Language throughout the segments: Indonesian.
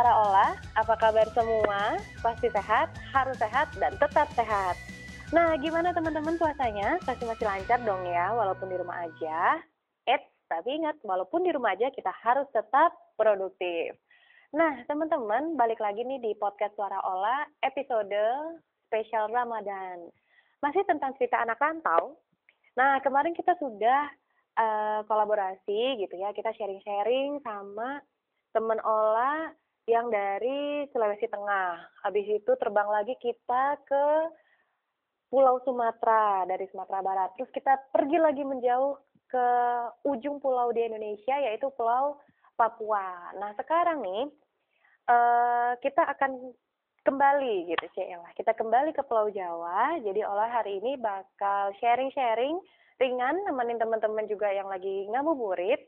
Suara Olah, apa kabar semua? Pasti sehat, harus sehat, dan tetap sehat. Nah, gimana teman-teman puasanya? Pasti masih lancar dong ya, walaupun di rumah aja. Eh, tapi ingat, walaupun di rumah aja kita harus tetap produktif. Nah, teman-teman, balik lagi nih di podcast Suara Olah, episode spesial Ramadan. Masih tentang cerita anak rantau. Nah, kemarin kita sudah uh, kolaborasi gitu ya, kita sharing-sharing sama teman Ola yang dari Sulawesi Tengah. Habis itu terbang lagi kita ke Pulau Sumatera dari Sumatera Barat. Terus kita pergi lagi menjauh ke ujung pulau di Indonesia yaitu Pulau Papua. Nah sekarang nih uh, kita akan kembali gitu Cila. Kita kembali ke Pulau Jawa. Jadi olah hari ini bakal sharing-sharing ringan nemenin teman-teman juga yang lagi ngabuburit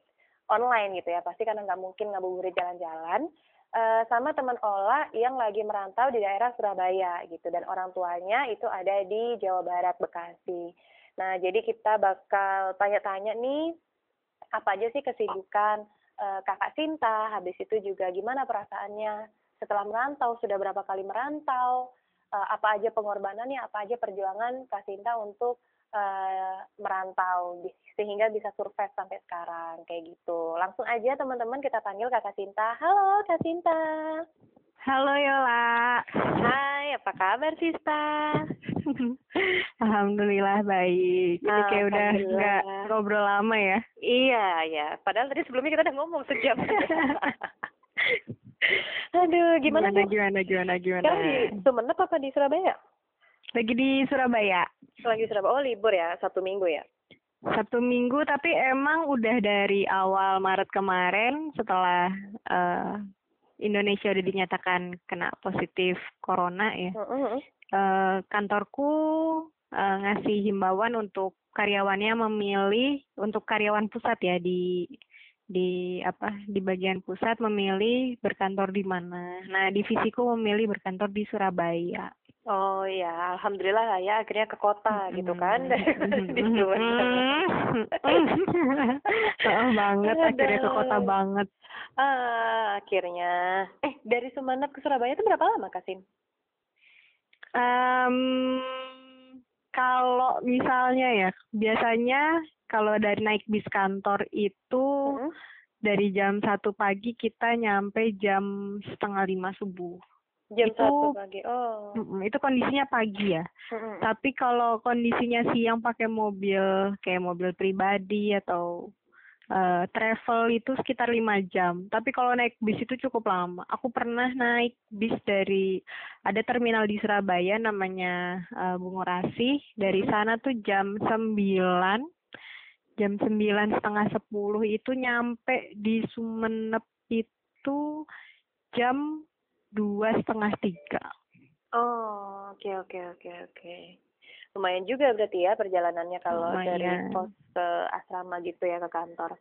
online gitu ya. Pasti karena nggak mungkin ngabuburit jalan-jalan uh, sama teman Ola yang lagi merantau di daerah Surabaya gitu. Dan orang tuanya itu ada di Jawa Barat Bekasi. Nah, jadi kita bakal tanya-tanya nih apa aja sih kesibukan uh, Kakak Sinta, habis itu juga gimana perasaannya? Setelah merantau, sudah berapa kali merantau, uh, apa aja pengorbanannya, apa aja perjuangan Kak Sinta untuk uh, merantau sehingga bisa survive sampai sekarang kayak gitu. Langsung aja teman-teman kita panggil Kakak Sinta. Halo Kak Sinta. Halo Yola. Hai, apa kabar Sista? Alhamdulillah baik. Jadi kayak udah nggak ngobrol lama ya. Iya, ya. Padahal tadi sebelumnya kita udah ngomong sejam. Aduh, gimana, gimana tuh? Gimana, gimana, gimana? Kamu di Sumenep apa di Surabaya? Lagi di Surabaya. Lagi Surabaya. Oh, libur ya, satu minggu ya? Satu minggu, tapi emang udah dari awal Maret kemarin setelah uh, Indonesia udah dinyatakan kena positif corona ya. Uh, -huh. uh, kantorku uh, ngasih himbauan untuk karyawannya memilih untuk karyawan pusat ya di di apa di bagian pusat memilih berkantor di mana. Nah, divisiku memilih berkantor di Surabaya. Oh ya, alhamdulillah lah ya akhirnya ke kota mm-hmm. gitu kan di oh, banget akhirnya ke kota banget. Ah, akhirnya. Eh, dari Sumenep ke Surabaya itu berapa lama, Kasin? Um, kalau misalnya ya, biasanya kalau dari naik bis kantor itu dari jam satu pagi kita nyampe jam setengah lima subuh. Jam itu, satu pagi. Oh. Itu kondisinya pagi ya. Mm-mm. Tapi kalau kondisinya siang pakai mobil kayak mobil pribadi atau uh, travel itu sekitar lima jam. Tapi kalau naik bis itu cukup lama. Aku pernah naik bis dari ada terminal di Surabaya namanya uh, Bungurasi. Dari sana tuh jam sembilan jam sembilan setengah sepuluh itu nyampe di Sumenep itu jam dua setengah tiga. Oh, oke okay, oke okay, oke okay, oke. Okay. Lumayan juga berarti ya perjalanannya kalau lumayan. dari pos ke asrama gitu ya ke kantor.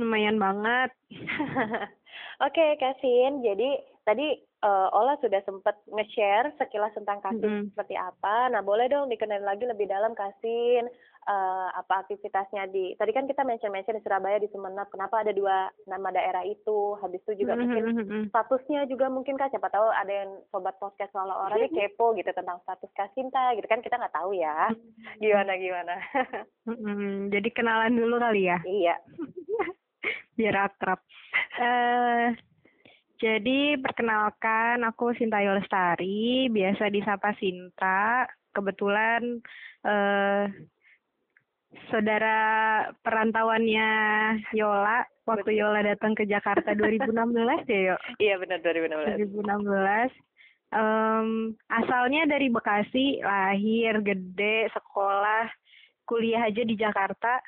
lumayan banget. oke, okay, Kasin. Jadi tadi uh, Ola sudah sempat nge-share sekilas tentang Kasin mm -hmm. seperti apa. Nah, boleh dong dikenal lagi lebih dalam Kasin uh, apa aktivitasnya di tadi kan kita mention mention di Surabaya di Sumeneb kenapa ada dua nama daerah itu? Habis itu juga mm -hmm. mungkin hmm, hmm. statusnya juga mungkin kan siapa tahu ada yang sobat podcast soal orang ini kepo gitu tentang status Kasinta gitu kan kita nggak tahu ya. Gimana gimana? Hmm, jadi kenalan dulu kali ya? Iya. Biar akrab. Uh, jadi perkenalkan aku Sinta Yolestari biasa disapa Sinta. Kebetulan uh, saudara perantauannya Yola waktu Yola datang ke Jakarta 2016 ya yo? Iya benar 2016 2016 um, asalnya dari Bekasi lahir gede sekolah kuliah aja di Jakarta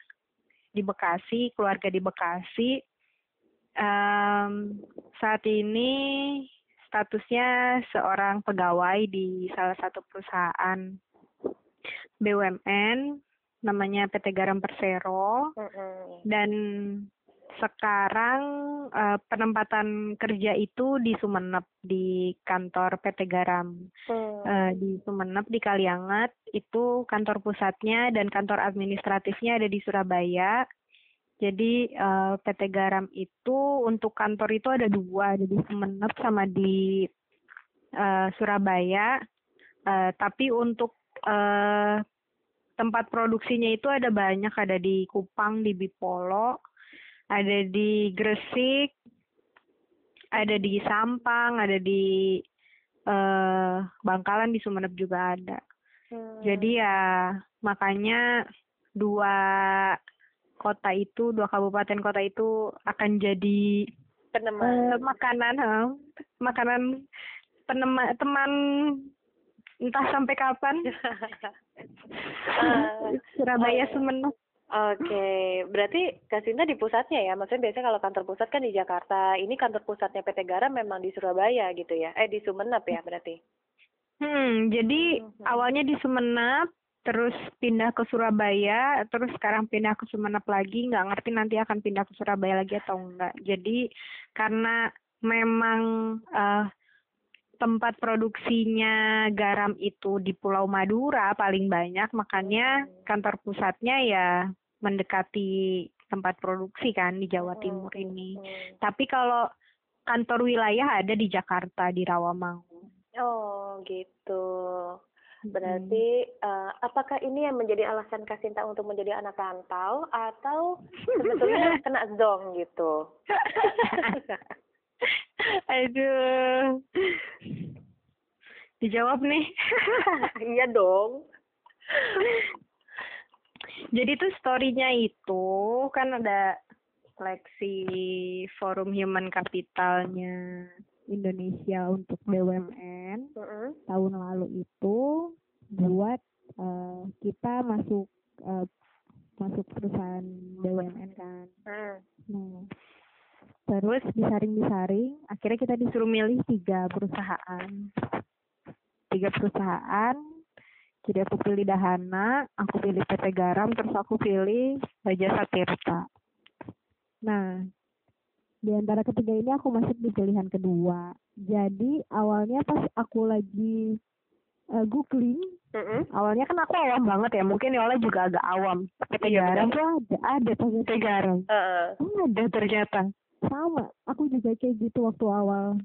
di Bekasi keluarga di Bekasi. Um, saat ini statusnya seorang pegawai di salah satu perusahaan BUMN namanya PT Garam Persero mm-hmm. dan sekarang uh, penempatan kerja itu di Sumenep di kantor PT Garam mm. uh, di Sumenep di Kaliangat itu kantor pusatnya dan kantor administratifnya ada di Surabaya Jadi uh, eh, PT Garam itu untuk kantor itu ada dua, ada di Sumeneb sama di uh, Surabaya. Uh, tapi untuk uh, tempat produksinya itu ada banyak, ada di Kupang, di Bipolo, ada di Gresik, ada di Sampang, ada di uh, Bangkalan, di Sumeneb juga ada. Hmm. Jadi ya makanya dua kota itu, dua kabupaten kota itu akan jadi peneman uh, makanan, huh? makanan penema, teman entah sampai kapan. uh, Surabaya, Sumeneb. Oke, okay. berarti Kasinta di pusatnya ya? Maksudnya biasanya kalau kantor pusat kan di Jakarta. Ini kantor pusatnya PT Garam memang di Surabaya gitu ya? Eh di Sumeneb ya berarti? Hmm, jadi hmm. awalnya di Sumeneb, terus pindah ke Surabaya, terus sekarang pindah ke Sumeneb lagi, nggak ngerti nanti akan pindah ke Surabaya lagi atau enggak. Jadi karena memang uh, tempat produksinya garam itu di Pulau Madura paling banyak, makanya kantor pusatnya ya mendekati tempat produksi kan di Jawa Timur ini. Tapi kalau kantor wilayah ada di Jakarta di Rawamangun. Oh, gitu. Berarti uh, apakah ini yang menjadi alasan Kasinta untuk menjadi anak rantau atau sebetulnya kena zong gitu? Aduh. Dijawab nih. iya dong. Jadi tuh story-nya itu kan ada seleksi forum human capitalnya Indonesia untuk BUMN uh -uh. tahun lalu itu buat uh, kita masuk uh, masuk perusahaan BUMN kan. Uh. Nah, terus disaring-disaring, akhirnya kita disuruh milih tiga perusahaan. Tiga perusahaan, jadi aku pilih Dahana, aku pilih PT Garam, terus aku pilih Jasa Tirta. Nah, di antara ketiga ini aku masuk di pilihan kedua. Jadi awalnya pas aku lagi uh, googling, mm-hmm. awalnya kan aku awam banget ya, mungkin Yola juga agak awam. PT iya, garam tuh ada, ada PT garam. Uh-uh. ada ternyata. Sama, juga kayak gitu waktu awal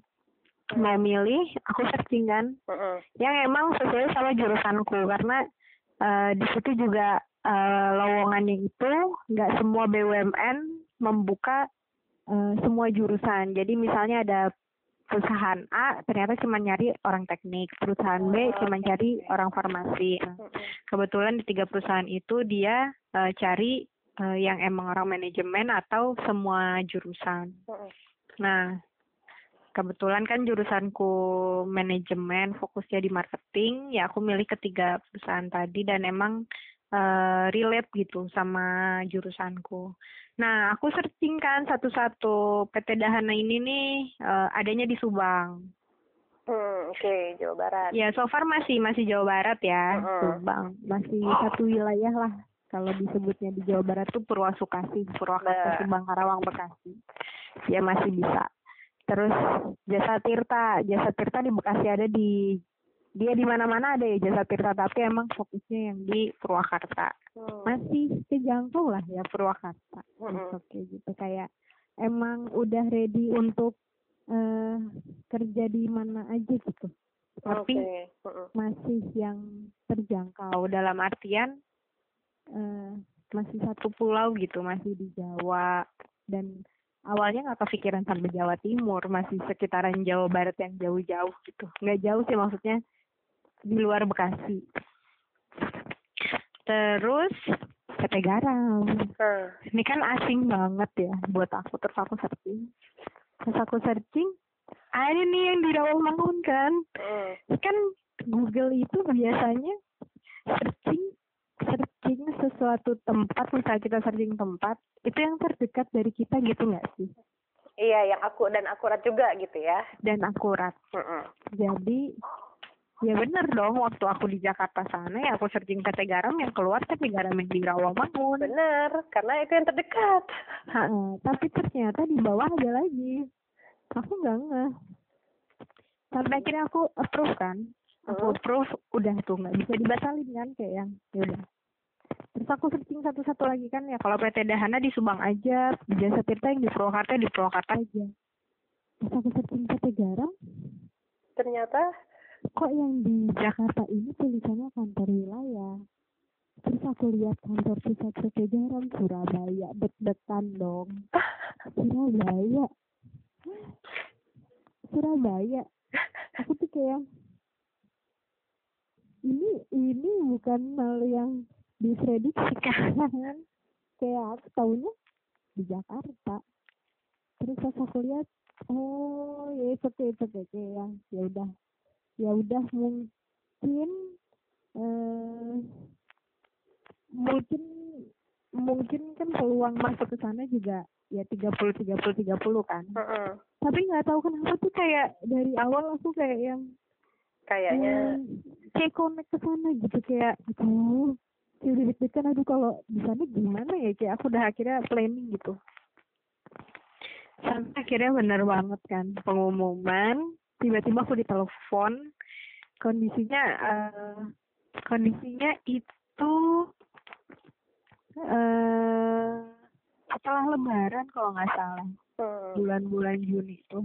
mau milih, aku searching kan, uh-uh. yang emang sesuai sama jurusanku karena uh, di situ juga uh, lowongannya itu nggak semua BUMN membuka uh, semua jurusan. Jadi misalnya ada perusahaan A ternyata cuma nyari orang teknik, perusahaan B cuma cari orang farmasi. Nah, kebetulan di tiga perusahaan itu dia uh, cari uh, yang emang orang manajemen atau semua jurusan. Nah, kebetulan kan jurusanku manajemen, fokusnya di marketing, ya aku milih ketiga perusahaan tadi dan emang uh, relate gitu sama jurusanku. Nah, aku searching kan satu-satu PT Dahana ini nih uh, adanya di Subang. Hmm, oke, okay. Jawa Barat. Ya, so far masih masih Jawa Barat ya, hmm. Subang. Masih satu wilayah lah. Kalau disebutnya di Jawa Barat tuh Purwasukasi, Purwakarta, nah. Subang, Karawang, Bekasi. Ya masih bisa. Terus Jasa Tirta, Jasa Tirta di Bekasi ada di dia di mana-mana ada ya jasa tirta tapi emang fokusnya yang di Purwakarta hmm. masih kejangkau lah ya Purwakarta hmm. oke gitu kayak emang udah ready untuk uh, kerja di mana aja gitu tapi okay. masih yang terjangkau dalam artian uh, masih satu pulau gitu masih di Jawa dan awalnya nggak kepikiran sampai Jawa Timur masih sekitaran Jawa Barat yang jauh-jauh gitu nggak jauh sih maksudnya di luar Bekasi. Terus PT Garam. Hmm. Ini kan asing banget ya buat aku. Terus aku searching. Terus aku searching, ada nih yang di Rawamangun kan. Hmm. Kan Google itu biasanya searching searching sesuatu tempat, misalnya kita searching tempat, itu yang terdekat dari kita gitu nggak sih? Iya, yang aku dan akurat juga gitu ya. Dan akurat. Mm -mm. Jadi Ya bener dong, waktu aku di Jakarta sana ya aku searching PT Garam yang keluar PT Garam yang di Rawamangun. Bener, karena itu yang terdekat. Ha, tapi ternyata di bawah ada lagi. Aku nggak nggak. Sampai akhirnya aku approve kan. Aku approve, udah tuh nggak bisa dibatalin kan kayak yang ya udah. Terus aku searching satu-satu lagi kan ya kalau PT Dahana di Subang aja di Jasa Tirta yang di Purwakarta di Purwakarta aja. Pas aku searching PT Garam. Ternyata kok yang di Jakarta ini tulisannya kantor wilayah? Terus aku lihat kantor pusat PT Garam Surabaya deg-degan dong. Surabaya. Surabaya. Aku tuh kayak ini ini bukan hal yang diprediksikan. Kayak tahunya di Jakarta. Terus pas aku lihat oh ya itu oke itu kayak yang ya udah ya udah mungkin eh, mungkin mungkin kan peluang masuk ke sana juga ya tiga puluh tiga puluh tiga puluh kan. Mm-mm. tapi nggak tahu kenapa tuh kayak dari awal aku kayak yang kayaknya eh, kayak connect ke sana gitu kayak aduh kayak udah deg-degan aduh kalau di sana gimana ya? Kayak aku udah akhirnya planning gitu. Sampai akhirnya bener banget kan pengumuman tiba-tiba aku ditelepon kondisinya eh kondisinya itu eh setelah lebaran kalau nggak salah hmm. bulan-bulan Juni itu.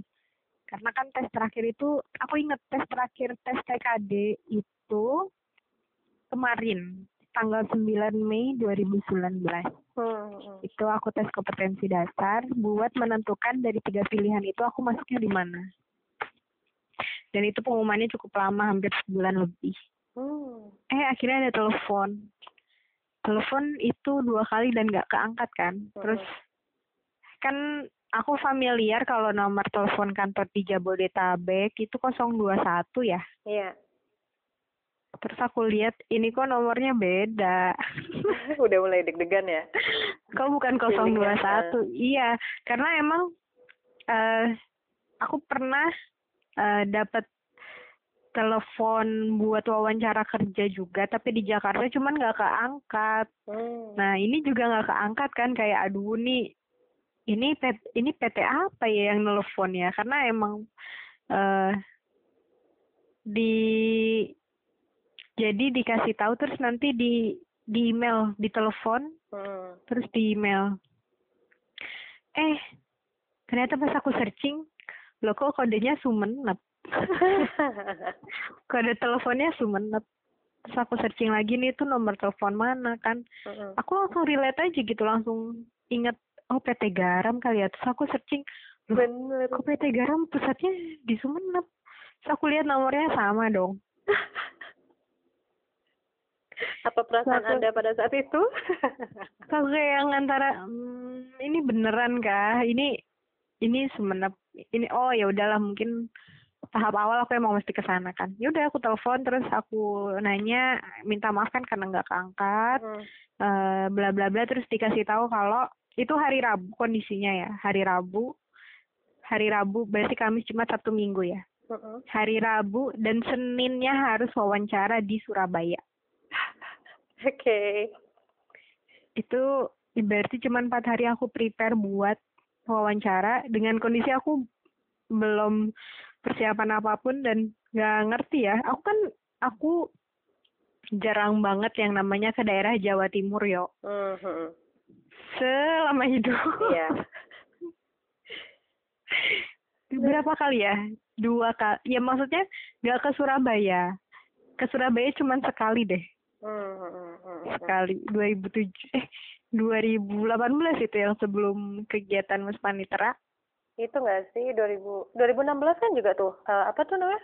Karena kan tes terakhir itu aku inget tes terakhir tes TKD itu kemarin tanggal 9 Mei 2019 Hmm. itu aku tes kompetensi dasar. Buat menentukan dari tiga pilihan itu aku masuknya di mana. Dan itu pengumumannya cukup lama hampir sebulan lebih. Hmm. eh akhirnya ada telepon. Telepon itu dua kali dan nggak keangkat kan? Terus kan aku familiar kalau nomor telepon kantor di Jabodetabek itu 021 ya? Iya. Terus aku lihat ini kok nomornya beda. Udah mulai deg-degan ya. kok bukan 021 iya karena emang eh aku pernah eh dapat telepon buat wawancara kerja juga tapi di Jakarta cuman nggak keangkat. Hmm. Nah ini juga nggak keangkat kan kayak aduh nih ini PT, ini PT apa ya yang nelfon ya karena emang eh di jadi dikasih tahu terus nanti di di email di telepon Hmm. terus di email. Eh ternyata pas aku searching loh kok kodenya Sumenep? Kode teleponnya Sumenep. Terus aku searching lagi nih itu nomor telepon mana kan? Hmm. aku langsung relate aja gitu langsung inget oh PT Garam kali ya. Terus aku searching Bener. kok PT Garam pusatnya di Sumenep? Terus aku lihat nomornya sama dong Apa perasaan Suatu- Anda pada saat itu? kalau kayak yang antara hmm, ini beneran kah ini ini Sumenep ini oh ya udahlah mungkin tahap awal aku emang mesti ke sana kan ya udah aku telepon terus aku nanya minta maaf kan karena nggak keangkat Hmm. eh bla bla bla terus dikasih tahu kalau itu hari Rabu kondisinya ya hari Rabu hari Rabu berarti Kamis Jumat Sabtu Minggu ya Hmm. hari Rabu dan Seninnya harus wawancara di Surabaya Oke. itu berarti cuma empat hari aku prepare buat wawancara dengan kondisi aku belum persiapan apa pun dan nggak ngerti ya aku kan aku jarang banget yang namanya ke daerah Jawa Timur yo Hmm. hmm. selama hidup Iya. berapa kali ya dua kali ya maksudnya nggak ke Surabaya ke Surabaya cuma sekali deh Hmm. hmm, hmm, hmm. sekali 2007 eh 2018 itu yang sebelum kegiatan Mas Panitera Itu nggak sih 2000 2016 kan juga tuh eh, apa tuh namanya?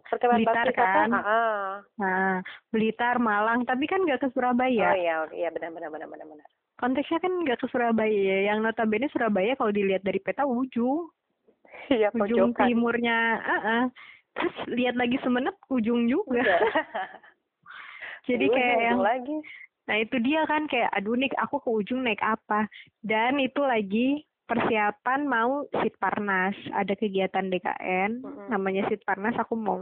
Perkemahan Blitar kan? Ah, ah. nah Blitar Malang tapi kan nggak ke Oh Surabaya iya, iya benar benar benar benar benar. konteksnya kan nggak ke Surabaya ya yang notabene Surabaya kalau dilihat dari peta ujung Iya ujung pojokan. timurnya ah ah. terus lihat lagi Semenep ujung juga Iya. jadi kayak yang lagi. Nah itu dia kan kayak aduh nih aku ke ujung naik apa? Dan itu lagi persiapan mau Sitparnas ada kegiatan DKN Mm-mm. namanya Sitparnas aku mau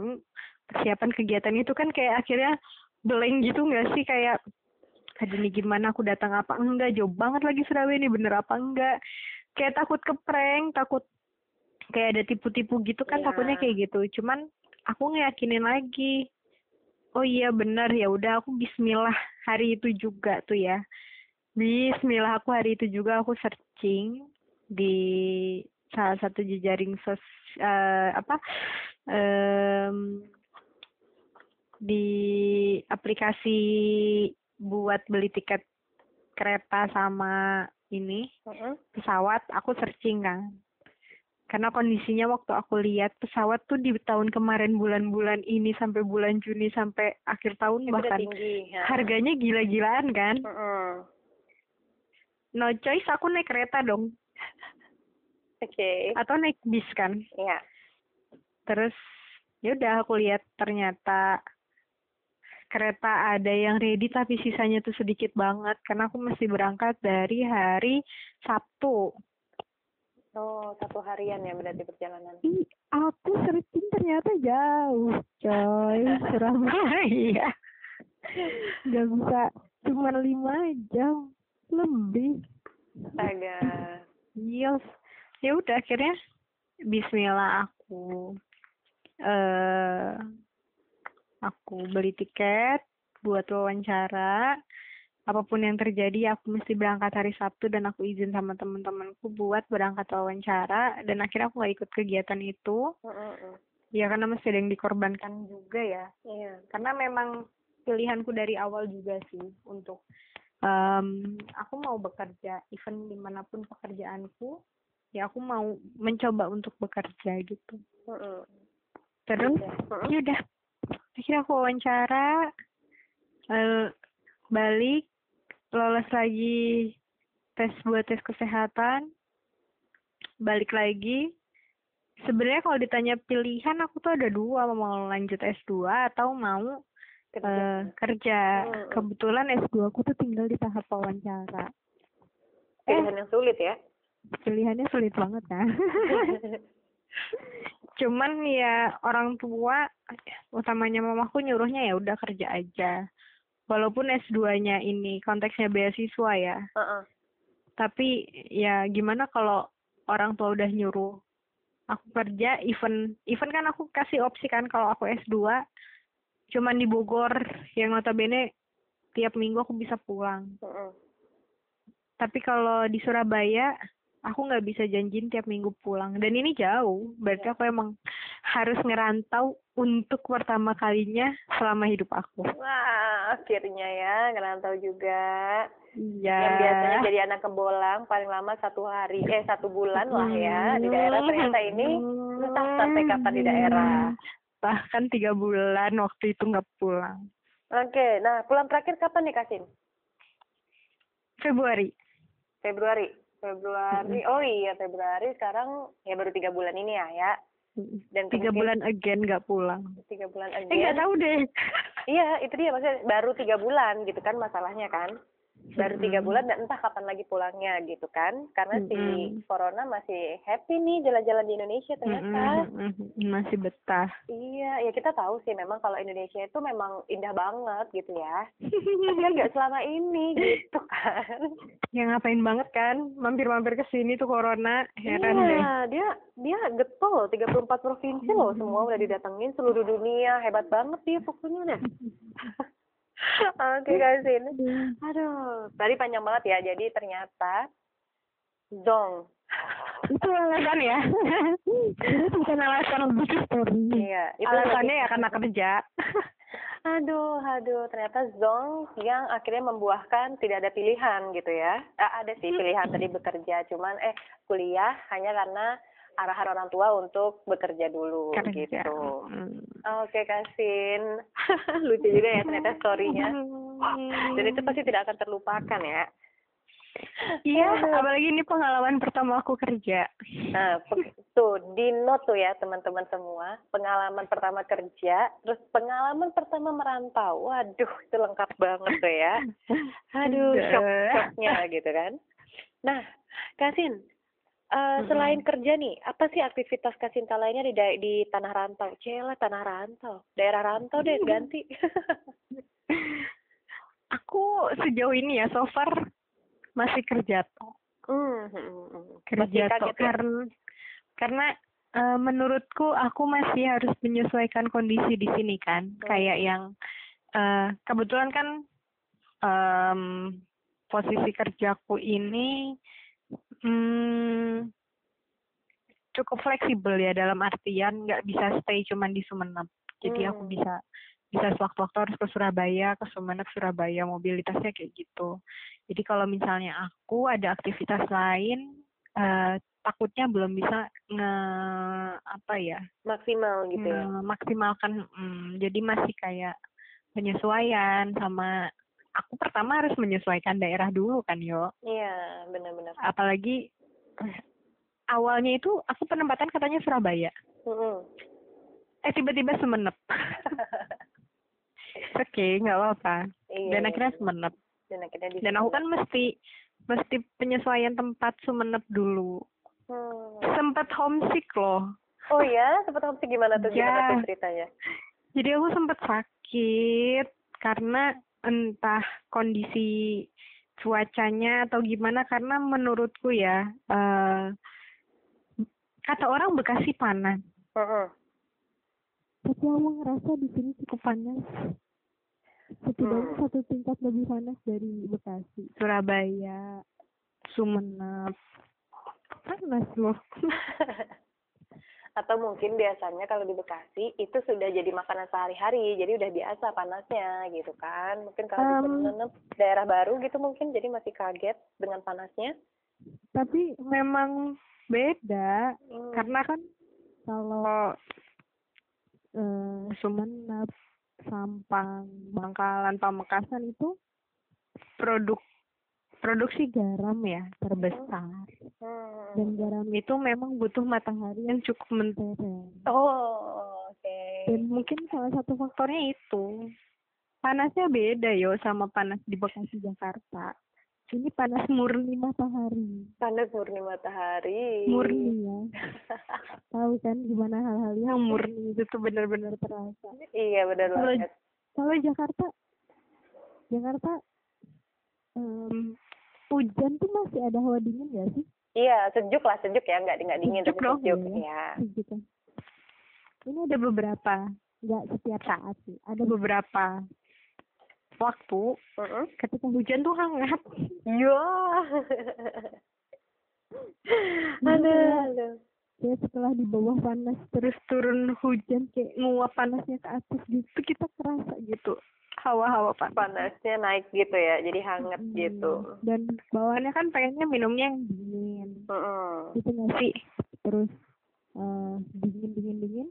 persiapan kegiatan itu kan kayak akhirnya blank gitu nggak sih? Kayak aduh nih gimana aku datang apa enggak? Jauh banget lagi Surabaya ini bener apa enggak? Kayak takut ke prank takut kayak ada tipu-tipu gitu kan Iya. takutnya kayak gitu. Cuman aku ngeyakinin lagi oh iya benar. Ya udah aku Bismillah hari itu juga tuh ya. Bismillah aku hari itu juga aku searching di salah satu jejaring sos uh, apa um, di aplikasi buat beli tiket kereta sama ini pesawat. Aku searching kan karena kondisinya waktu aku lihat pesawat tuh di tahun kemarin bulan-bulan ini sampai bulan Juni sampai akhir tahun Itu bahkan tinggi, ya. harganya gila-gilaan kan Mm -mm. no choice aku naik kereta dong Oke. Okay. atau naik bis kan Iya. terus ya udah aku lihat ternyata kereta ada yang ready tapi sisanya tuh sedikit banget karena aku mesti berangkat dari hari Sabtu Oh, satu harian ya berarti perjalanan. Ih, aku searching ternyata jauh, coy. Surabaya. Gak bisa cuma lima jam lebih. Astaga. Yes. Ya udah akhirnya Bismillah aku eh aku beli tiket buat wawancara apa pun yang terjadi aku mesti berangkat hari Sabtu dan aku izin sama teman-temanku buat berangkat wawancara. Dan akhirnya aku gak ikut kegiatan itu. Mm -mm. ya karena masih ada yang dikorbankan juga ya. Iya. karena memang pilihanku dari awal juga sih untuk em, aku mau bekerja. Event di mana pun pekerjaanku ya aku mau mencoba untuk bekerja gitu. Mm terus Iya. Ya udah. Akhirnya aku wawancara eh, balik lolos lagi tes buat tes kesehatan balik lagi sebenarnya kalau ditanya pilihan aku tuh ada dua mau lanjut S2 atau mau Kerja. eh, kerja Hmm. kebetulan S2 aku tuh tinggal di tahap wawancara Pilihan yang sulit ya. pilihannya sulit banget kan cuman ya orang tua utamanya mamaku nyuruhnya ya udah kerja aja walaupun S2-nya ini konteksnya beasiswa ya Heeh. tapi ya gimana kalau orang tua udah nyuruh aku kerja event event kan aku kasih opsi kan kalau aku S2 cuman di Bogor yang notabene tiap minggu aku bisa pulang Mm-mm. tapi kalau di Surabaya aku nggak bisa janjiin tiap minggu pulang dan ini jauh berarti Ya. aku emang harus ngerantau untuk pertama kalinya selama hidup aku Wah, akhirnya ya ngerantau juga. iya Yang biasanya jadi anak kebolang paling lama satu hari, eh satu bulan lah ya di daerah. Ternyata ini entah sampai kapan di daerah. bahkan tiga bulan waktu itu nggak pulang Oke, nah pulang terakhir kapan nih Kasin? Februari Februari. Februari. Oh iya Februari sekarang ya baru tiga bulan ini ya ya. Dan tiga bulan again nggak pulang Tiga bulan eh aja. nggak tahu deh Iya, itu dia maksudnya baru tiga bulan gitu kan masalahnya kan. Baru tiga bulan dan entah kapan lagi pulangnya gitu kan. Karena si corona masih happy nih jalan-jalan di Indonesia ternyata. Masih betah Iya, ya kita tahu sih memang kalau Indonesia itu memang indah banget gitu ya. Tapi nggak selama ini gitu kan. ya ngapain banget kan mampir-mampir ke sini tuh corona heran deh iya, dia dia getol 34 provinsi loh semua udah didatengin seluruh dunia. Hebat banget dia pokoknya Oke, Kasin. Aduh, tadi panjang banget ya. Jadi ternyata Zong. itu alasan ya itu bukan alasan lebih story Iya, itu alasannya ya karena kerja Aduh, aduh, ternyata Zong yang akhirnya membuahkan tidak ada pilihan gitu ya. Eh, ada sih pilihan tadi bekerja, cuman eh kuliah hanya karena arahan orang tua untuk bekerja dulu kerja gitu. Hmm. Oke, Kasin. Lucu juga ya ternyata story-nya. Dan itu pasti tidak akan terlupakan ya. iya apalagi ini pengalaman pertama aku kerja Nah, tuh di note tuh ya teman-teman semua, pengalaman pertama kerja, terus pengalaman pertama merantau. Waduh, itu lengkap banget tuh ya. Aduh, shock-shocknya gitu kan. Nah, Kasin, eh, Mm-mm. selain kerja nih, apa sih aktivitas Kasinta lainnya di da- di tanah rantau? Cela tanah rantau, daerah rantau deh ganti. aku sejauh ini ya so far masih kerja toh Hmm, hmm, hmm, hmm. kerja toh ya? karena karena eh, menurutku aku masih harus menyesuaikan kondisi di sini kan Hmm. kayak yang uh, kebetulan kan um, posisi kerjaku ini hmm, cukup fleksibel ya dalam artian nggak bisa stay cuman di Sumeneb. Jadi hmm. aku bisa bisa sewaktu-waktu harus ke Surabaya, ke Sumeneb, Surabaya, mobilitasnya kayak gitu. Jadi kalau misalnya aku ada aktivitas lain, uh, takutnya belum bisa nge apa ya maksimal gitu ya maksimalkan hmm, jadi masih kayak penyesuaian sama aku pertama harus menyesuaikan daerah dulu kan yo. Iya benar-benar. Apalagi awalnya itu aku penempatan katanya Surabaya. Mm -hmm. eh tiba-tiba Semenep. Oke okay, nggak apa-apa. Iya, dan akhirnya Semenep. Dan akhirnya dan aku kan mesti mesti penyesuaian tempat Sumenep dulu. Hmm. sempat homesick loh. Oh ya sempat homesick gimana tuh? Ya. gimana tuh ceritanya? Jadi aku sempat sakit karena entah kondisi cuacanya atau gimana karena menurutku ya uh, kata orang Bekasi panas. Uh -uh. Tapi aku ngerasa di sini cukup panas. Setidaknya hmm. satu tingkat lebih panas dari Bekasi. Surabaya, Sumeneb, panas loh. atau mungkin biasanya kalau di Bekasi itu sudah jadi makanan sehari-hari jadi udah biasa panasnya gitu kan. Mungkin kalau um, di daerah baru gitu mungkin jadi masih kaget dengan panasnya. Tapi memang beda hmm. karena kan kalau uh, Sumeneb Sampang Bangkalan Pamekasan itu produk produksi garam ya terbesar. Hmm. dan garam itu memang butuh matahari yang cukup mentereng. Oh oke. Okay. dan mungkin salah satu faktornya itu panasnya beda yo sama panas di Bekasi Jakarta. Ini panas murni matahari. Panas murni matahari. Murni ya. Tahu kan gimana hal-hal yang murni itu tuh benar-benar terasa. Iya benar banget. kalau Jakarta Jakarta um, hujan tuh masih ada hawa dingin gak sih? Iya, sejuk lah, sejuk ya, nggak nggak dingin sejuk dong, sejuk. Ya. Sejuk kan. Ini ada beberapa, nggak setiap saat sih, ada beberapa waktu uh -uh. ketika hujan tuh hangat. Iya. ada. Ya setelah di bawah panas terus turun hujan kayak nguap panasnya ke atas gitu kita kerasa gitu hawa-hawa panas. panasnya naik gitu ya jadi hangat hmm. gitu. Dan bawaannya kan pengennya minumnya yang dingin. Gitu nggak sih? Terus uh, dingin dingin dingin.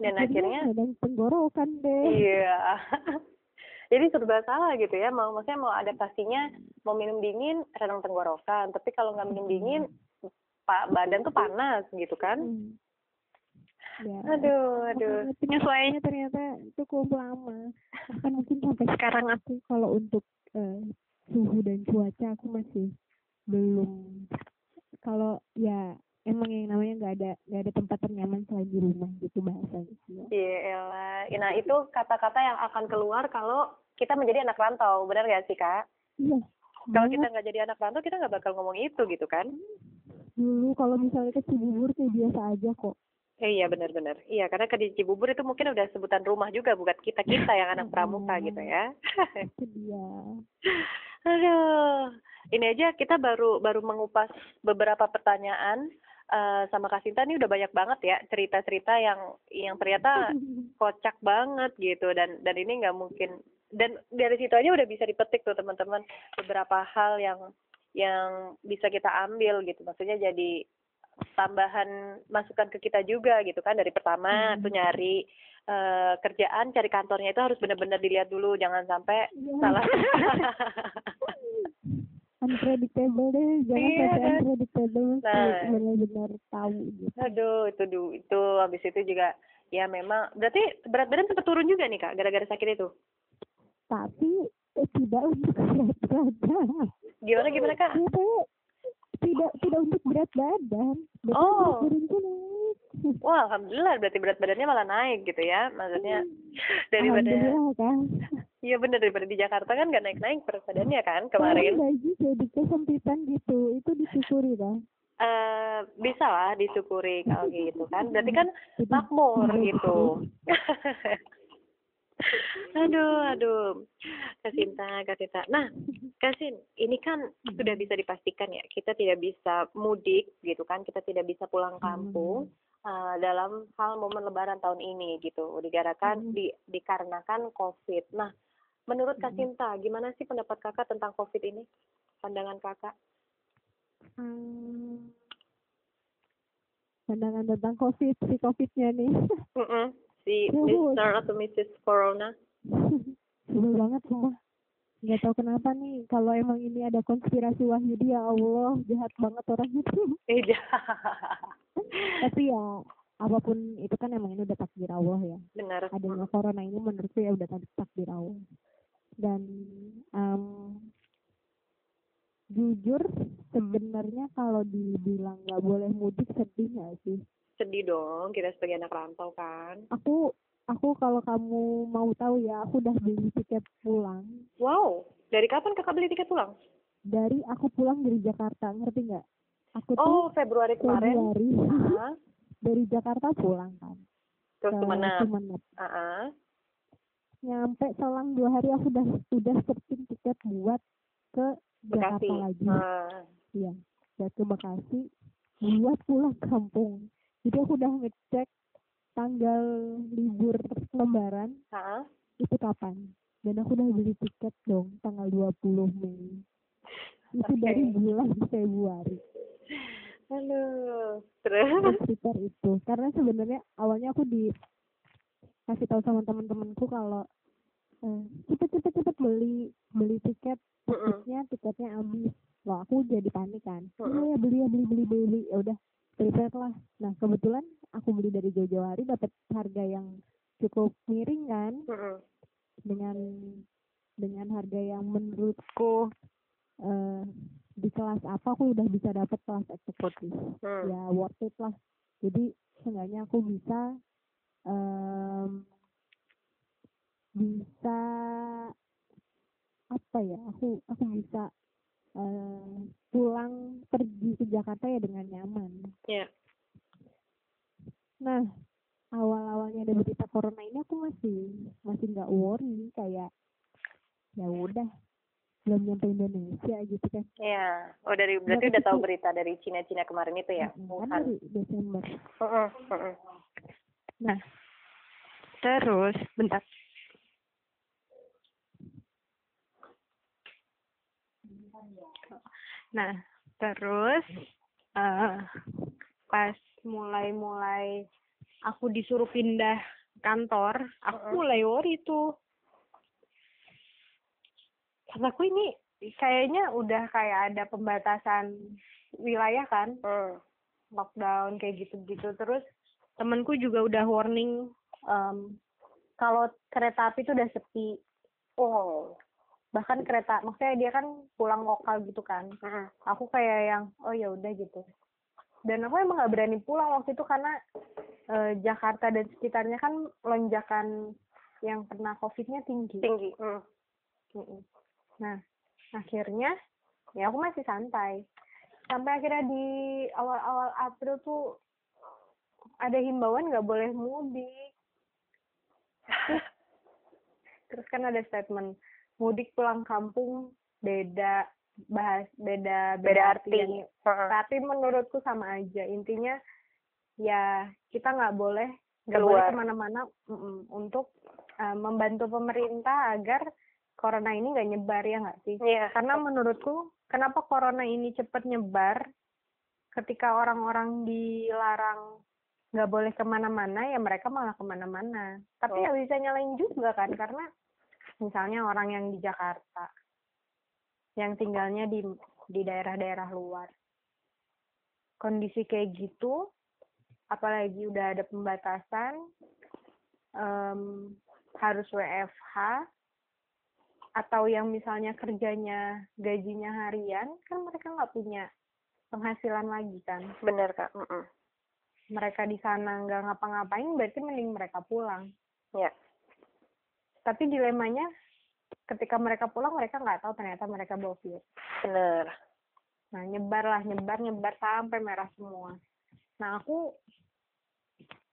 Dan akhirnya ada tenggorokan deh. Iya. Jadi serba salah gitu ya mau maksudnya mau adaptasinya mau minum dingin radang tenggorokan. Tapi kalau nggak minum dingin pak badan tuh panas gitu kan? Hmm ya. aduh aduh. Penyesuaiannya ternyata cukup lama. Kan mungkin sampai sekarang aku kalau untuk uh, suhu dan cuaca aku masih belum. Kalau ya emang yang namanya nggak ada nggak ada tempat ternyaman selain di rumah gitu bahasanya iya elah. Nah itu kata-kata yang akan keluar kalau kita menjadi anak rantau. Benar gak sih kak? Iya. Kalau kita nggak jadi anak rantau kita nggak bakal ngomong itu gitu kan? Dulu kalau misalnya ke Cibubur kayak biasa aja kok iya benar-benar. Iya karena ke Cibubur itu mungkin udah sebutan rumah juga bukan kita kita yang anak pramuka gitu ya. Iya. Aduh, ini aja kita baru baru mengupas beberapa pertanyaan uh, sama Kasinta ini udah banyak banget ya cerita-cerita yang yang ternyata kocak banget gitu dan dan ini nggak mungkin dan dari situ aja udah bisa dipetik tuh teman-teman beberapa hal yang yang bisa kita ambil gitu maksudnya jadi tambahan masukan ke kita juga gitu kan dari pertama hmm. tuh nyari uh, kerjaan cari kantornya itu harus benar-benar dilihat dulu jangan sampai yeah. salah unpredictable deh jangan yeah. sampai unpredictable nah, benar-benar tahu gitu. aduh itu du itu habis itu juga ya memang berarti berat badan sempat turun juga nih kak gara-gara sakit itu tapi eh, tidak untuk berat badan gimana gimana kak tidak tidak untuk berat badan. Berat oh. naik. wah alhamdulillah berarti berat badannya malah naik gitu ya maksudnya. Daripada kan iya benar daripada di Jakarta kan nggak naik naik berat badannya kan kemarin. lagi jadi kesempitan gitu itu disyukuri kan Uh, bisa lah disyukuri kalau gitu kan. Berarti kan makmur. gitu aduh, aduh. Kasinta, Kasinta. Nah, Kasin, ini kan sudah bisa dipastikan ya, kita tidak bisa mudik gitu kan, kita tidak bisa pulang kampung hmm. uh, dalam hal momen lebaran tahun ini gitu, dikarenakan hmm. di, dikarenakan COVID. Nah, menurut Kasinta, gimana sih pendapat kakak tentang COVID ini? Pandangan kakak? Hmm, pandangan tentang COVID, si COVID-nya nih. Mm -mm, si Mr. atau Mrs. Corona. Sebel banget semua. Nggak tahu kenapa nih, kalau emang ini ada konspirasi Wahyudi, ya Allah, jahat banget orang itu. Iya. Tapi ya, apa pun itu kan emang ini udah takdir Allah ya. Benar. Adanya corona ini menurutku ya udah takdir Allah. Dan um, jujur sebenarnya kalau dibilang nggak boleh mudik sedih nggak sih sedih dong kita sebagai anak rantau kan aku aku kalau kamu mau tahu ya aku udah beli tiket pulang wow dari kapan kakak beli tiket pulang dari aku pulang dari Jakarta ngerti nggak aku oh tuh Februari kemarin Februari uh-huh. dari Jakarta pulang kan terus ke ke mana uh-huh. nyampe selang dua hari aku udah udah searching tiket buat ke Bekasi. Jakarta lagi. Uh. Buat ke Bekasi buat pulang kampung. Jadi aku udah ngecek tanggal libur lebaran uh. itu kapan. Dan aku udah beli tiket dong tanggal 20 Mei. Itu okay. dari bulan Februari. Halo, terus? Sekitar itu. Karena sebenarnya awalnya aku di kasih tahu sama teman-temanku kalau eh, cepet cepet cepet beli beli tiket tiketnya tiketnya habis wah aku jadi panik kan oh ya beli ya beli beli beli beli ya udah prepare lah. Nah kebetulan aku beli dari jauh-jauh hari dapat harga yang cukup miring kan? Dengan dengan harga yang menurutku uh, di kelas apa aku udah bisa dapat kelas eksekutif. Hmm. ya worth it lah. Jadi seenggaknya aku bisa um, bisa apa ya? Aku aku bisa uh, pulang pergi ke Jakarta ya dengan nyaman. Iya. Yeah. Nah awal awalnya ada berita corona ini aku masih masih nggak worry kayak ya udah belum nyampe Indonesia gitu kan. Iya. Oh dari berarti udah tahu berita dari Cina-Cina kemarin itu ya? Kan dari Desember. Uh -uh, uh -uh. Nah terus bentar Nah, terus uh, pas mulai-mulai aku disuruh pindah kantor, aku mulai worry tuh. aku ini kayaknya udah kayak ada pembatasan wilayah kan, uh. lockdown kayak gitu-gitu. Terus temenku juga udah warning um, kalau kereta api tuh udah sepi. Oh, bahkan kereta maksudnya dia kan pulang lokal gitu kan. Uh-huh. aku kayak yang oh ya udah gitu. Dan aku emang nggak berani pulang waktu itu karena uh, Jakarta dan sekitarnya kan lonjakan yang kena covidnya tinggi. Tinggi uh. nah akhirnya ya aku masih santai. Sampai akhirnya di awal-awal April tuh ada himbauan nggak boleh mudik. Terus kan ada statement mudik pulang kampung beda bahas beda beda, beda arti. arti. Tapi menurutku sama aja. Intinya ya kita nggak boleh nggak boleh ke mana-mana untuk uh, membantu pemerintah agar corona ini nggak nyebar ya nggak sih? Yeah. Karena menurutku kenapa corona ini cepat nyebar ketika orang-orang dilarang nggak boleh ke mana-mana ya mereka malah ke mana-mana. Tapi oh. ya bisa nyalain juga kan karena misalnya orang yang di Jakarta yang tinggalnya di di daerah-daerah luar. Kondisi kayak gitu apalagi udah ada pembatasan um, harus WFH atau yang misalnya kerjanya gajinya harian kan mereka nggak punya penghasilan lagi kan. Benar kak. Mm -mm. mereka di sana nggak ngapa-ngapain berarti mending mereka pulang. Ya tapi dilemanya ketika mereka pulang mereka nggak tahu ternyata mereka bawa virus bener. Nah nyebar lah nyebar nyebar sampai merah semua. Nah aku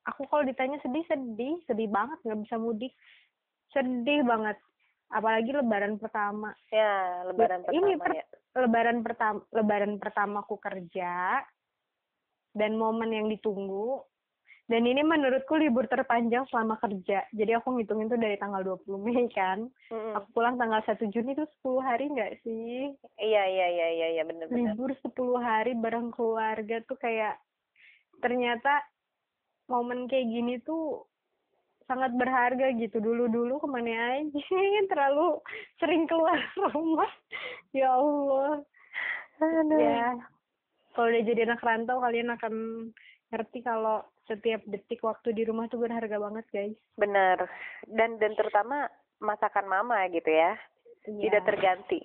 aku kalau ditanya sedih sedih sedih banget nggak bisa mudik. Sedih banget. Apalagi lebaran pertama. Ya lebaran pertama ini per, ya. lebaran pertama lebaran pertamaku kerja dan momen yang ditunggu dan ini menurutku libur terpanjang selama kerja. Jadi aku ngitungin tuh dari tanggal 20 Mei kan? Mm-hmm. aku pulang tanggal 1 Juni tuh 10 hari nggak sih? Iya iya iya iya iya benar benar libur 10 hari bareng keluarga tuh kayak ternyata momen kayak gini tuh sangat berharga gitu. Dulu-dulu ke mana aja terlalu sering keluar rumah. Ya Allah. Aduh. ya kalau udah jadi anak rantau kalian akan ngerti kalau setiap detik waktu di rumah tuh berharga banget guys. Benar dan dan terutama masakan mama gitu ya, ya. tidak terganti.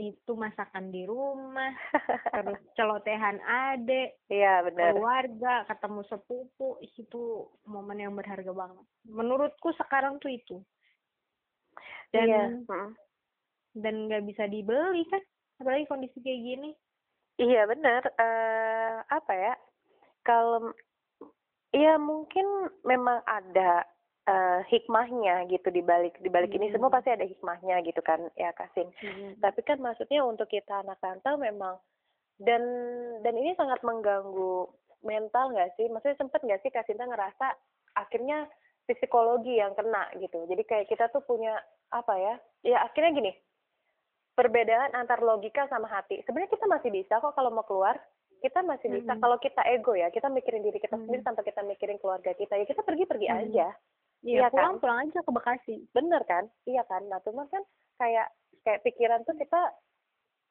Itu masakan di rumah terus celotehan adek iya benar keluarga ketemu sepupu itu momen yang berharga banget. Menurutku sekarang tuh itu. Dan iya. dan nggak bisa dibeli kan apalagi kondisi kayak gini. Iya benar uh, apa ya kalau ya mungkin memang ada uh, hikmahnya gitu di balik di balik hmm. ini semua pasti ada hikmahnya gitu kan ya Kasin. Hmm. Tapi kan maksudnya untuk kita anak rantau memang dan dan ini sangat mengganggu mental nggak sih? Maksudnya sempet nggak sih Kasinta ngerasa akhirnya psikologi yang kena gitu. Jadi kayak kita tuh punya apa ya? Ya akhirnya gini. Perbedaan antar logika sama hati. Sebenarnya kita masih bisa kok kalau mau keluar kita masih bisa -hmm. kalau kita ego ya kita mikirin diri kita -hmm. sendiri tanpa kita mikirin keluarga kita ya kita pergi pergi -hmm. aja Iya, iya pulang kan? pulang aja ke Bekasi. Bener kan? Iya kan? Nah, cuma kan kayak kayak pikiran tuh kita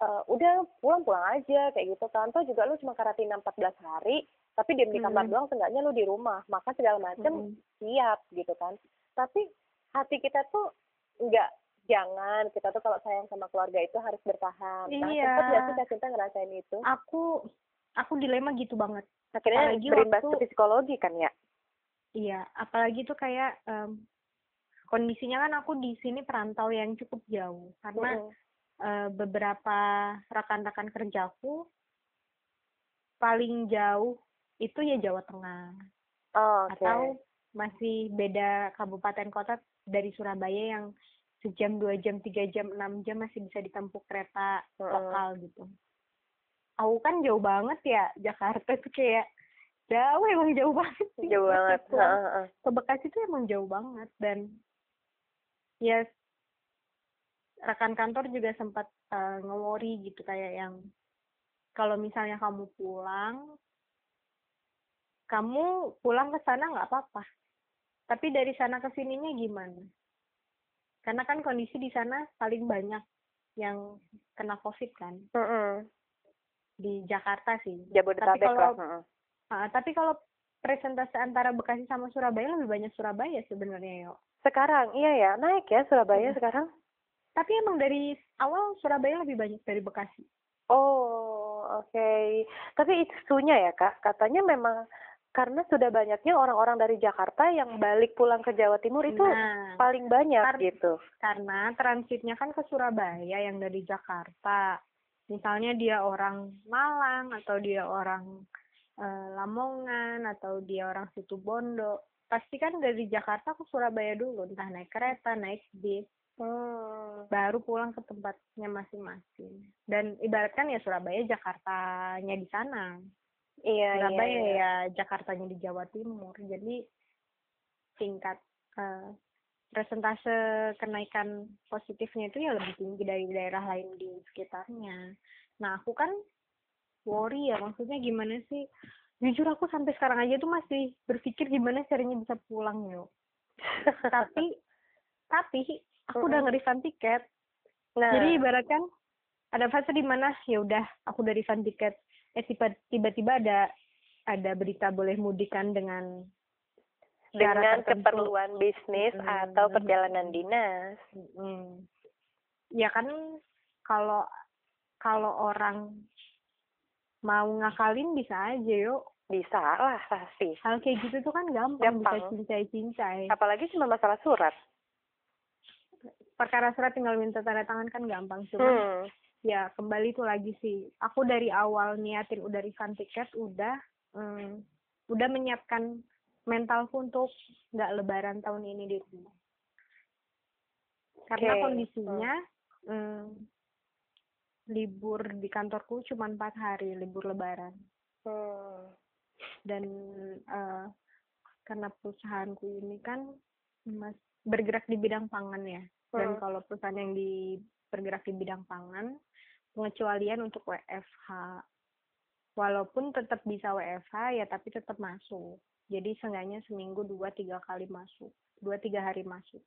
uh, udah pulang-pulang aja kayak gitu kan. Tuh juga lu cuma karantina 14 hari, tapi diam di kamar hmm. doang seenggaknya lu di rumah. Maka segala macam hmm. siap gitu kan. Tapi hati kita tuh enggak jangan kita tuh kalau sayang sama keluarga itu harus bertahan. Nah, iya. Nah, ya sih Cinta ngerasain itu? Aku aku dilema gitu banget. Akhirnya berimbas waktu... ke psikologi kan ya? Iya, apalagi tuh kayak um, kondisinya kan aku di sini perantau yang cukup jauh karena mm. uh, beberapa rekan-rekan kerjaku paling jauh itu ya Jawa Tengah oh, okay. atau masih beda kabupaten kota dari Surabaya yang sejam dua jam tiga jam enam jam masih bisa ditempuh kereta mm. lokal gitu. Aku kan jauh banget ya Jakarta tuh kayak jauh emang jauh banget sih. jauh banget ke, ke Bekasi itu emang jauh banget dan ya rekan kantor juga sempat uh, ngewori gitu kayak yang kalau misalnya kamu pulang kamu pulang ke sana nggak apa-apa tapi dari sana ke sininya gimana karena kan kondisi di sana paling banyak yang kena covid kan mm -hmm. Di Jakarta sih Jabodetabek tapi kalau lah. Nah, tapi kalau presentasi antara Bekasi sama Surabaya lebih banyak Surabaya sebenarnya, yuk. Sekarang, iya ya, naik ya Surabaya hmm. sekarang. Tapi emang dari awal Surabaya lebih banyak dari Bekasi. Oh, oke. Okay. Tapi isunya ya, Kak, katanya memang karena sudah banyaknya orang-orang dari Jakarta yang balik pulang ke Jawa Timur itu nah, paling banyak kar gitu. Karena transitnya kan ke Surabaya yang dari Jakarta. Misalnya dia orang Malang atau dia orang uh, Lamongan atau dia orang situ Bondo pasti kan dari Jakarta ke Surabaya dulu. Entah naik kereta naik bis. Hmm. baru pulang ke tempatnya masing-masing. Dan ibaratkan ya Surabaya Jakartanya di sana. Iya, iya Surabaya iya, iya. ya Jakartanya di Jawa Timur. Jadi tingkat uh, presentase kenaikan positifnya itu ya lebih tinggi dari daerah lain di sekitarnya. Nah, aku kan worry ya maksudnya gimana sih? Jujur aku sampai sekarang aja tuh masih berpikir gimana caranya bisa pulang yo. Tapi tapi aku udah nge-refund tiket. Nah. jadi ibaratkan ada fase di mana ya udah aku udah refund tiket. Eh tiba-tiba ada ada berita boleh mudik kan dengan keperluan bisnis hmm. atau perjalanan dinas. Hmm. Ya kan kalau kalau orang mau ngakalin bisa aja yuk bisa lah pasti hal kayak gitu tuh kan gampang, gampang. bisa cincai cincai apalagi cuma masalah surat perkara surat tinggal minta tanda tangan kan gampang cuma hmm. ya kembali tuh lagi sih aku dari awal niatin udah refund tiket udah hmm, udah menyiapkan mentalku untuk nggak lebaran tahun ini di rumah Karena kondisinya hmm. Hmm, libur di kantorku cuma empat hari libur lebaran. Hmm. Dan uh, karena perusahaanku ini kan mas bergerak di bidang pangan ya. Dan hmm. kalau perusahaan yang di bergerak di bidang pangan, pengecualian untuk WFH. Walaupun tetap bisa WFH ya tapi tetap masuk. Jadi seenggaknya seminggu dua tiga kali masuk, dua tiga hari masuk.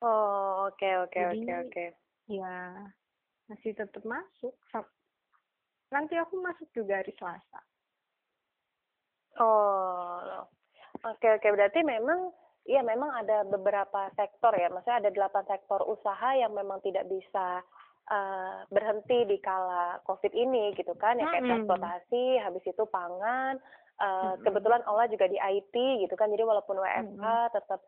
Oh oke oke oke oke. Ya masih tetap masuk. Nanti aku masuk juga hari Selasa. Oh oke oke berarti memang Iya, memang ada beberapa sektor ya. Maksudnya ada delapan sektor usaha yang memang tidak bisa uh, berhenti di kala COVID ini gitu kan. Ya kayak transportasi, habis itu pangan. Uh, kebetulan Ola juga di IT gitu kan. Jadi walaupun WFH tetap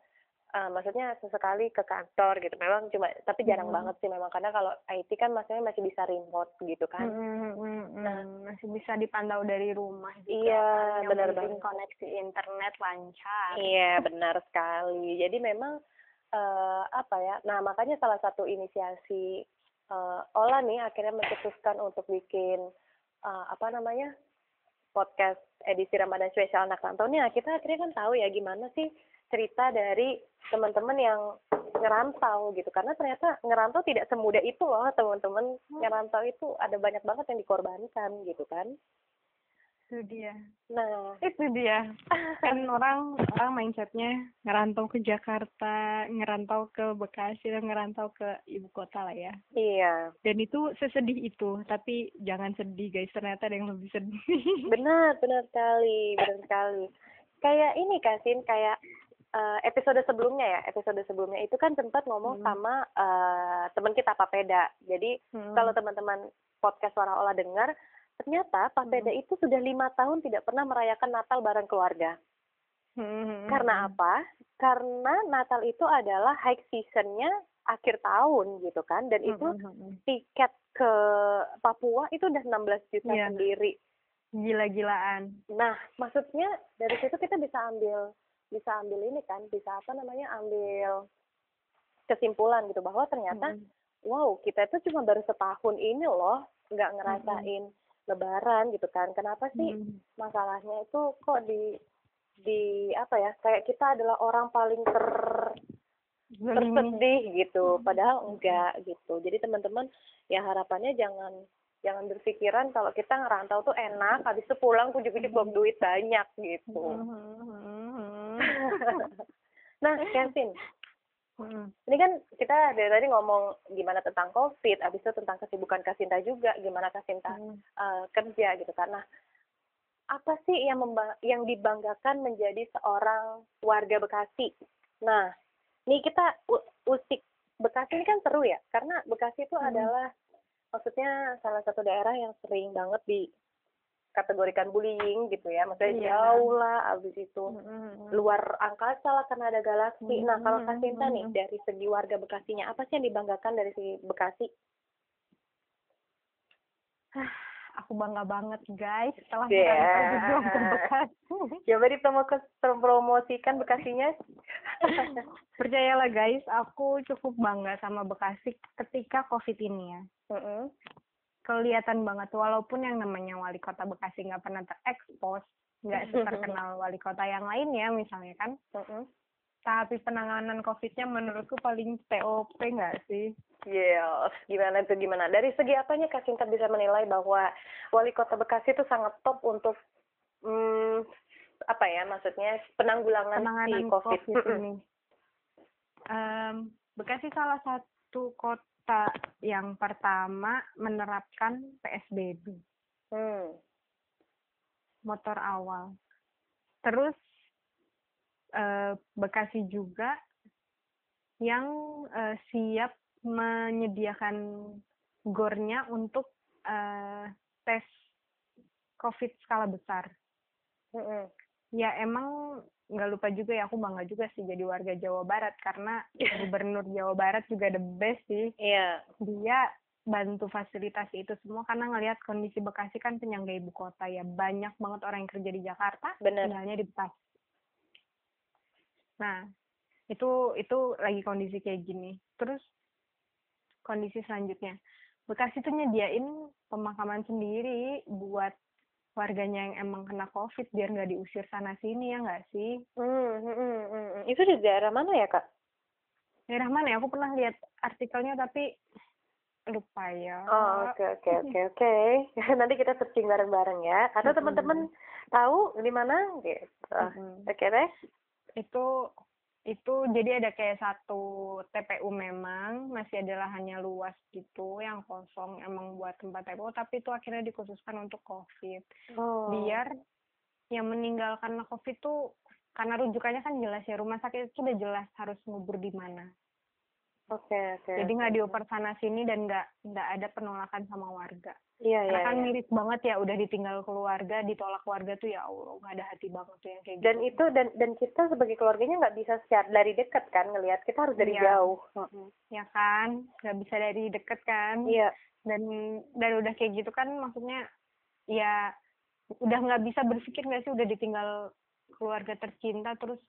uh, maksudnya sesekali ke kantor gitu memang cuma tapi jarang hmm. banget sih memang karena kalau IT kan maksudnya masih bisa remote gitu kan. Hmm, hmm, nah masih bisa dipantau dari rumah juga iya kan, benar banget. koneksi internet lancar. Iya benar sekali. Jadi memang uh, apa ya nah makanya salah satu inisiasi uh, Ola nih akhirnya mencetuskan untuk bikin uh, apa namanya podcast edisi Ramadan spesial anak rantau nih nah, kita akhirnya kan tahu ya gimana sih cerita dari teman-teman yang ngerantau gitu karena ternyata ngerantau tidak semudah itu loh teman-teman hmm. ngerantau itu ada banyak banget yang dikorbankan gitu kan itu dia. Nah. Itu dia. Kan orang orang mindsetnya ngerantau ke Jakarta ngerantau ke Bekasi dan ngerantau ke ibu kota lah ya. Iya. Dan itu sesedih itu tapi jangan sedih guys. Ternyata ada yang lebih sedih. Benar benar sekali benar sekali. Kayak ini kasin kayak uh, episode sebelumnya ya, episode sebelumnya itu kan sempat ngomong hmm. sama uh, teman kita Papeda. Jadi hmm. kalau teman-teman podcast Suara Olah dengar, ternyata Papeda hmm. itu sudah lima tahun tidak pernah merayakan Natal bareng keluarga. Hmm. Karena apa? Karena Natal itu adalah high seasonnya akhir tahun gitu kan, dan itu hmm. tiket ke Papua itu udah 16 juta yeah. sendiri. Gila-gilaan. Nah, maksudnya dari situ kita bisa ambil bisa ambil ini kan bisa apa namanya ambil kesimpulan gitu bahwa ternyata hmm. wow kita itu cuma baru setahun ini loh nggak ngerasain hmm. Lebaran gitu kan. Kenapa sih hmm. masalahnya itu kok di di apa ya kayak kita adalah orang paling ter tersedih gitu padahal enggak gitu. Jadi teman-teman ya harapannya jangan jangan berpikiran kalau kita ngerantau tuh enak habis itu pulang kujuk-kujuk bawa duit banyak gitu. Nah Kevin Hmm. Ini kan kita dari tadi ngomong gimana tentang COVID, habis itu tentang kesibukan Kasinta juga, gimana Kasinta hmm. uh, kerja gitu karena apa sih yang yang dibanggakan menjadi seorang warga Bekasi? Nah, ini kita usik Bekasi ini kan seru ya, karena Bekasi itu hmm. adalah maksudnya salah satu daerah yang sering banget di kategorikan bullying gitu ya. Maksudnya iya. jauh lah abis itu. Mm-hmm. luar angkasa lah karena ada galaksi. Mm-hmm. nah kalau Kasinta nih dari segi warga Bekasinya apa sih yang dibanggakan dari segi Bekasi? Aku bangga banget guys. Setelah yeah. ke Bekasi. Coba dipromosikan Bekasinya. Percayalah guys aku cukup bangga sama Bekasi ketika covid ini ya. Mm-hmm kelihatan banget. Walaupun yang namanya wali kota Bekasi nggak pernah terekspos nggak terkenal wali kota yang lainnya misalnya kan. Tapi penanganan covidnya menurutku paling TOP nggak sih? Yes, gimana tuh gimana? Dari segi apanya Kak Sinta bisa menilai bahwa wali kota Bekasi itu sangat top untuk hmm, apa ya maksudnya penanggulangan penanganan si COVID, COVID ini? um, Bekasi salah satu kota yang pertama menerapkan PSBB. Hmm. Motor awal. Terus eh, Bekasi juga yang eh, siap menyediakan gornya untuk eh, tes COVID skala besar. Hmm. Ya emang nggak lupa juga ya aku bangga juga sih jadi warga Jawa Barat karena gubernur Jawa Barat juga the best sih. Iya. Dia bantu fasilitasi itu semua karena ngelihat kondisi Bekasi kan penyangga ibu kota ya banyak banget orang yang kerja di Jakarta Bener. tinggalnya di Bekasi. Nah itu itu lagi kondisi kayak gini. Terus kondisi selanjutnya. Bekasi tuh nyediain pemakaman sendiri buat warganya yang emang kena covid biar nggak diusir sana sini ya nggak sih? Hmm, hmm, hmm, hmm. Itu di daerah mana ya kak? Daerah mana ya? Aku pernah lihat artikelnya tapi lupa ya. Oh oke oke oke oke. Nanti kita searching bareng-bareng ya. Atau teman-teman tahu di mana gitu. Oke deh. Itu itu jadi ada kayak satu TPU memang masih ada lahannya luas gitu yang kosong emang buat tempat TPU tapi itu akhirnya dikhususkan untuk COVID Oh. biar yang meninggal karena COVID tuh karena rujukannya kan jelas ya rumah sakit itu udah jelas harus ngubur di mana Oke oke. jadi nggak oke. dioper sana sini dan nggak nggak ada penolakan sama warga Iya iya. kan iya. miris banget ya udah ditinggal keluarga ditolak keluarga tuh ya Allah nggak ada hati banget tuh yang kayak gitu Dan itu dan dan kita sebagai keluarganya nggak bisa secara dari dekat kan ngelihat. Kita harus dari Iya. jauh. Ya kan nggak bisa dari deket kan Iya. dan dan udah kayak gitu kan maksudnya ya udah nggak bisa berpikir nggak sih udah ditinggal keluarga tercinta terus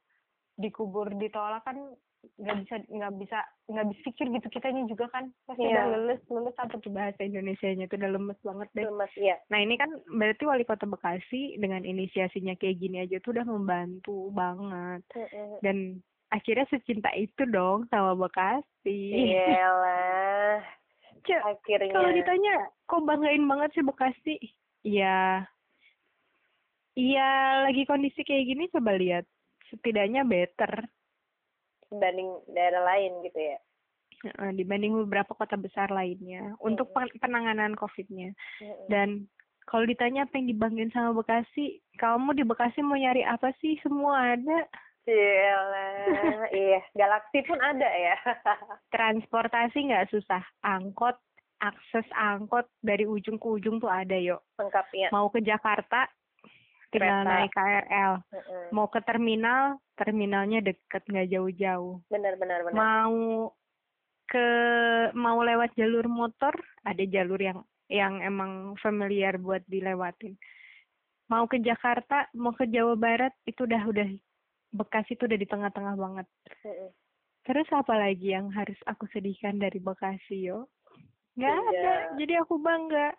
dikubur ditolak kan nggak bisa nggak bisa nggak bisa pikir gitu kitanya juga kan pasti Iya. udah leles leles apa tuh bahasa Indonesianya itu udah lemes banget deh Mas iya. nah ini kan berarti wali kota Bekasi dengan inisiasinya kayak gini aja tuh udah membantu banget Mm-mm. dan akhirnya secinta itu dong sama Bekasi Iyalah. Cuk, Akhirnya. Kalau ditanya, kok banggain banget sih Bekasi? Iya. Iya, lagi kondisi kayak gini coba lihat. Setidaknya better dibanding daerah lain gitu ya. dibanding beberapa kota besar lainnya untuk pen- penanganan COVID-nya. Mm-mm. Dan kalau ditanya apa yang dibanggain sama Bekasi, kamu di Bekasi mau nyari apa sih? Semua ada. Iya. Galaksi pun ada ya. Transportasi nggak susah. Angkot, akses angkot dari ujung ke ujung tuh ada yuk. Lengkap ya. Mau ke Jakarta, tinggal Kereta. naik KRL. Mm-mm. mau ke terminal terminalnya deket nggak jauh-jauh Benar benar benar. mau ke mau lewat jalur motor ada jalur yang yang emang familiar buat dilewatin mau ke Jakarta mau ke Jawa Barat itu udah udah Bekasi itu udah di tengah-tengah banget Mm-mm. terus apa lagi yang harus aku sedihkan dari Bekasi yo nggak Iya. ada jadi aku bangga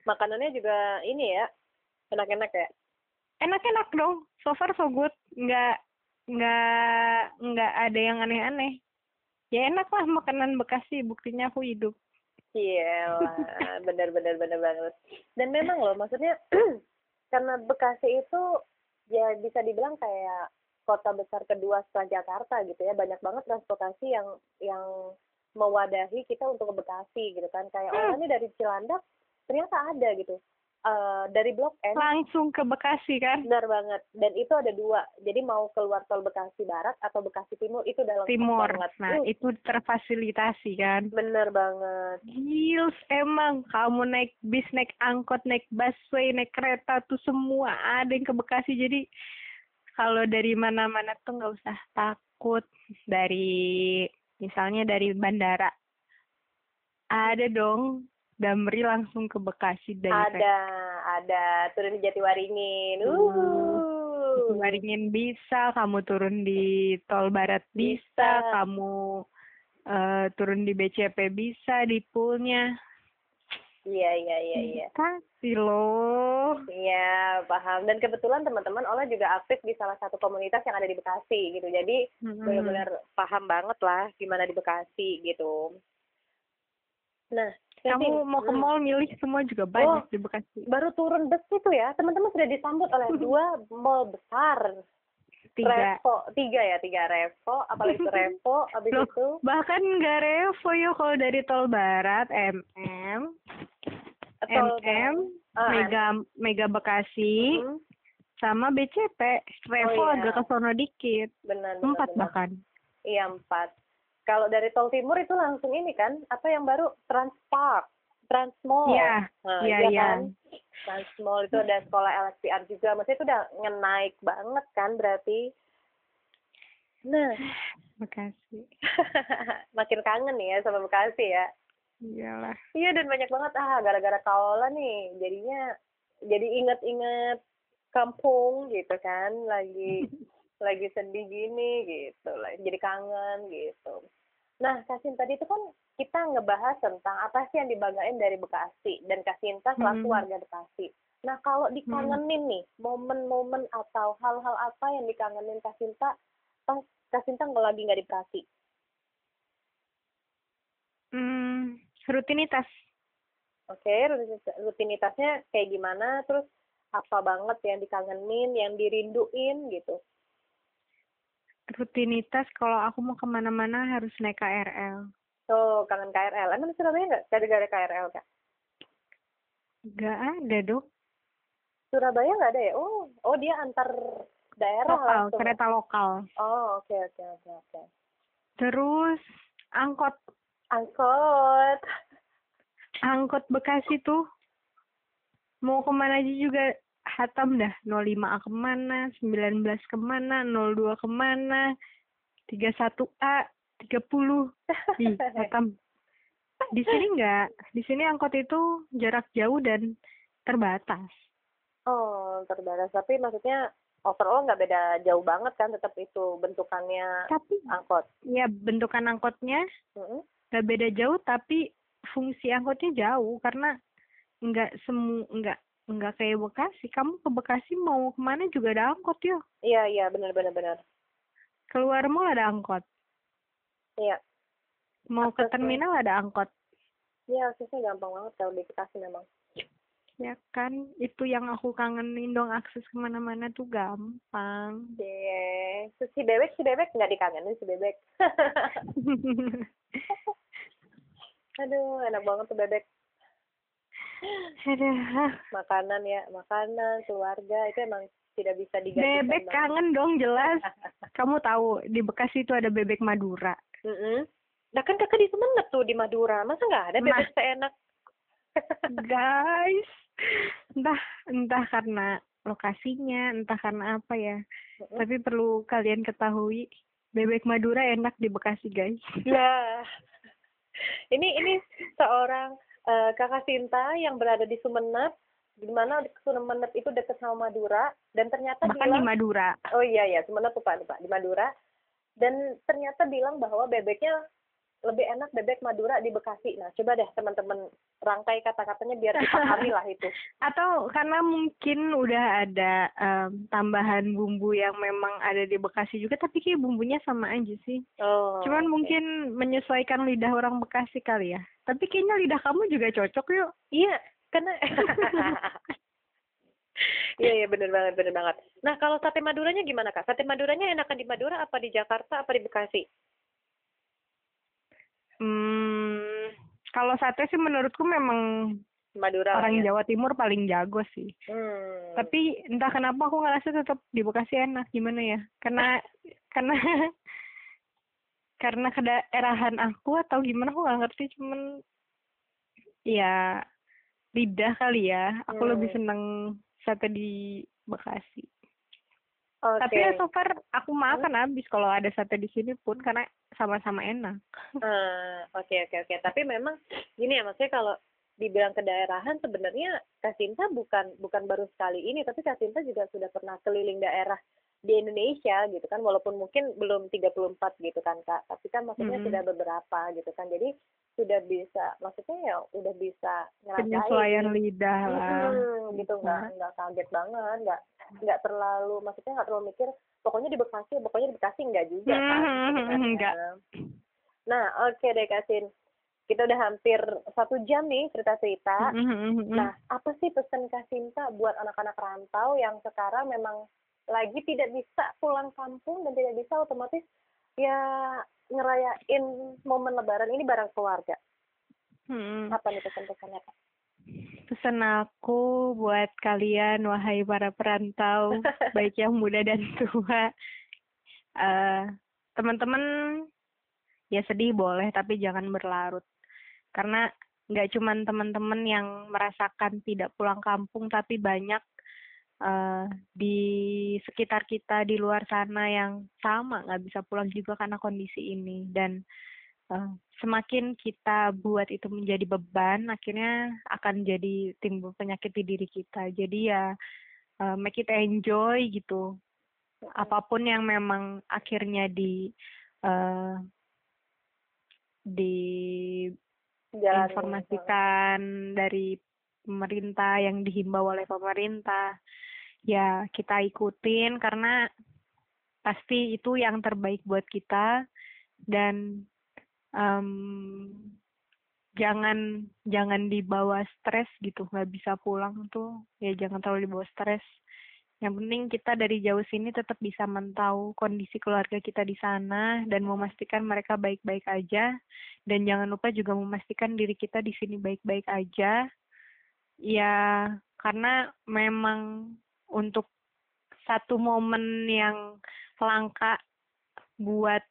Makanannya juga ini ya. Enak-enak ya. Enak-enak dong so far so good nggak nggak nggak ada yang aneh-aneh ya enak lah makanan Bekasi buktinya aku hidup Iya benar benar benar banget. Dan memang loh, maksudnya karena Bekasi itu ya bisa dibilang kayak kota besar kedua setelah Jakarta gitu ya. Banyak banget transportasi yang yang mewadahi kita untuk ke Bekasi gitu kan. Kayak Hmm. oh ini dari Cilandak ternyata ada gitu. Eh dari Blok M langsung ke Bekasi kan? Benar banget. Dan itu ada dua. Jadi mau keluar tol Bekasi Barat atau Bekasi Timur itu lengkap timur. banget. nah Uh, itu terfasilitasi kan? Bener banget. Gils emang. Kamu naik bis naik angkot naik busway naik kereta tuh semua ada yang ke Bekasi. Jadi kalau dari mana-mana tuh nggak usah takut. Dari misalnya dari bandara ada dong Damri langsung ke Bekasi dari Ada, ada. Turun di Jatiwaringin. Uh. Waringin bisa, kamu turun di Tol Barat bisa, Bisa. kamu eh, turun di BCP bisa, di poolnya. Iya, iya, iya, iya. Kasih loh. Iya, paham. Dan kebetulan teman-teman Ola juga aktif di salah satu komunitas yang ada di Bekasi gitu. Jadi Mm-mm. benar-benar paham banget lah gimana di Bekasi gitu. Nah, Kamu mau ke mall milih semua juga banyak Oh. di Bekasi. baru turun bus itu ya, teman-teman sudah disambut oleh dua mall besar. Tiga. Revo, tiga ya, tiga Revo, apalagi itu Revo, abis Loh, itu Bahkan nggak revo yo kalau dari Tol Barat, MM, tol MM, Ah, Mega Mega Bekasi, Hmm, sama BCP. Revo Oh, iya. agak ke sono dikit. benar, benar, Empat benar. bahkan. Iya empat. Kalau dari tol timur itu langsung ini kan, apa yang baru Transpark, Transmall. Iya, Nah, iya, iya iya. kan? Transmall itu ada sekolah LSPR juga. Maksudnya itu udah ngenaik banget kan berarti. Nah, Bekasi. makin kangen nih ya sama Bekasi ya. Iyalah. Iya dan banyak banget ah gara-gara Kaola nih jadinya jadi inget-inget kampung gitu kan lagi lagi sedih gini gitu lah jadi kangen gitu Nah, Kasin tadi itu kan kita ngebahas tentang apa sih yang dibanggain dari Bekasi dan Kasinta selaku hmm. warga Bekasi. Nah, kalau dikangenin hmm. nih, momen-momen atau hal-hal apa yang dikangenin Kasinta pas Kasinta nggak lagi nggak di Bekasi? Hmm, rutinitas. Oke, okay, rutinitasnya kayak gimana? Terus apa banget yang dikangenin, yang dirinduin gitu? Rutinitas kalau aku mau ke mana-mana harus naik KRL. Oh, kangen KRL. Emang di Surabaya nggak gara-gara KRL, Kak? Nggak ada, dong. Surabaya nggak ada ya? Oh, oh dia antar daerah lokal, langsung. kereta lokal. Oh, oke, okay, oke, okay, oke, okay, oke. Okay. Terus angkot. Angkot. Angkot Bekasi tuh mau ke mana aja juga hatam dah. 05A ke mana 19 ke mana 02 ke mana 31A 30 di hatam. Di sini enggak di sini angkot itu jarak jauh dan terbatas. Oh terbatas. Tapi maksudnya overall nggak beda jauh banget kan tetap itu bentukannya tapi angkot? ya bentukan angkotnya nggak mm -hmm. beda jauh tapi fungsi angkotnya jauh karena nggak semu nggak Enggak kayak Bekasi. Kamu ke Bekasi mau ke mana juga ada angkot ya? Iya, iya, benar benar benar. Keluar mall ada angkot. Iya. Mau ke terminal ada angkot. Iya, aksesnya gampang banget kalau di Bekasi memang. Ya kan, itu yang aku kangenin dong akses ke mana-mana tuh gampang. Iya, yeah. si bebek si bebek nggak dikangenin si bebek. Aduh, enak banget tuh bebek. Ada. Makanan ya, makanan, keluarga itu emang tidak bisa diganti. Bebek kangen dong jelas. Kamu tahu di Bekasi itu ada bebek Madura. Mm -hmm. Nah kan kakak di Sumeneb tuh di Madura, masa nggak ada bebek seenak? Guys, entah entah karena lokasinya, entah karena apa ya. Mm -hmm. Tapi perlu kalian ketahui, bebek Madura enak di Bekasi guys. Ya, ini ini seorang uh, kakak Sinta yang berada di Sumeneb di mana Sumeneb itu dekat sama Madura dan ternyata Bahkan bilang di Madura. Oh iya ya Sumeneb lupa lupa di Madura dan ternyata bilang bahwa bebeknya lebih enak bebek Madura di Bekasi. Nah, coba deh teman-teman rangkai kata-katanya biar dipahami lah itu. Atau karena mungkin udah ada um, tambahan bumbu yang memang ada di Bekasi juga, tapi kayak bumbunya sama aja sih. Oh. Cuman okay. mungkin menyesuaikan lidah orang Bekasi kali ya. Tapi kayaknya lidah kamu juga cocok yuk. Iya, karena Iya iya benar banget benar banget. Nah kalau sate Maduranya gimana kak? Sate Maduranya enakan di Madura apa di Jakarta apa di Bekasi? Hmm, kalau sate sih menurutku memang Madura orang ya? Jawa Timur paling jago sih. Hmm. Tapi entah kenapa aku ngerasa tetap di Bekasi enak gimana ya? Karena karena karena kedaerahan aku atau gimana aku nggak ngerti cuman ya lidah kali ya. Aku hmm. lebih seneng sate di Bekasi. Okay. Tapi ya so far aku makan hmm? habis kalau ada sate di sini pun karena sama-sama enak. Oke oke oke. Tapi memang gini ya maksudnya kalau dibilang kedaerahan sebenarnya Kasinta bukan bukan baru sekali ini tapi Kasinta juga sudah pernah keliling daerah di Indonesia gitu kan walaupun mungkin belum 34 gitu kan Kak tapi kan maksudnya -hmm. sudah beberapa gitu kan jadi sudah bisa maksudnya ya udah bisa ngerasain penyesuaian lidah lah hmm, gitu nggak hmm. nggak kaget banget nggak nggak terlalu maksudnya nggak terlalu mikir pokoknya di Bekasi pokoknya di Bekasi nggak juga kan, gitu kan enggak nah oke okay deh Kasin kita udah hampir satu jam nih cerita-cerita. Mm-hmm. Nah, apa sih pesan Kasinta buat anak-anak rantau yang sekarang memang lagi tidak bisa pulang kampung dan tidak bisa otomatis ya ngerayain momen lebaran ini bareng keluarga. Hmm. Apa nih pesan-pesannya Kak? Pesan aku buat kalian wahai para perantau, baik yang muda dan tua. Uh, teman-teman ya sedih boleh tapi jangan berlarut. Karena nggak cuma teman-teman yang merasakan tidak pulang kampung tapi banyak uh, di sekitar kita di luar sana yang sama nggak bisa pulang juga karena kondisi ini. Dan uh, semakin kita buat itu menjadi beban akhirnya akan jadi timbul penyakit di diri kita. Jadi ya uh, make it enjoy gitu. Apa pun yang memang akhirnya di uh, diinformasikan dari pemerintah yang dihimbau oleh pemerintah ya kita ikutin karena pasti itu yang terbaik buat kita. Dan um, jangan jangan dibawa stres gitu. Nggak bisa pulang tuh. Ya jangan terlalu dibawa stres. Yang penting kita dari jauh sini tetap bisa mentau kondisi keluarga kita di sana dan memastikan mereka baik-baik aja. Dan jangan lupa juga memastikan diri kita di sini baik-baik aja. Ya karena memang untuk satu momen yang langka buat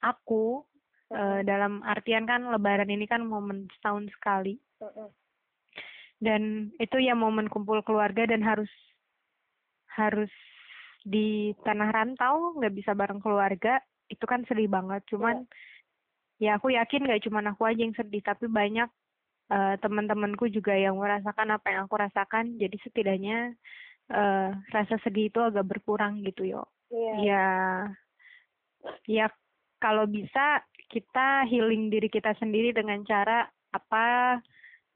aku uh, dalam artian kan lebaran ini kan momen setahun sekali. Dan itu ya momen kumpul keluarga dan harus harus di tanah rantau nggak bisa bareng keluarga itu kan sedih banget. Cuman yeah. ya aku yakin nggak cuma aku aja yang sedih tapi banyak uh, teman-temanku juga yang merasakan apa yang aku rasakan. Jadi setidaknya uh, rasa sedih itu agak berkurang gitu yo yeah. ya ya kalau bisa kita healing diri kita sendiri dengan cara apa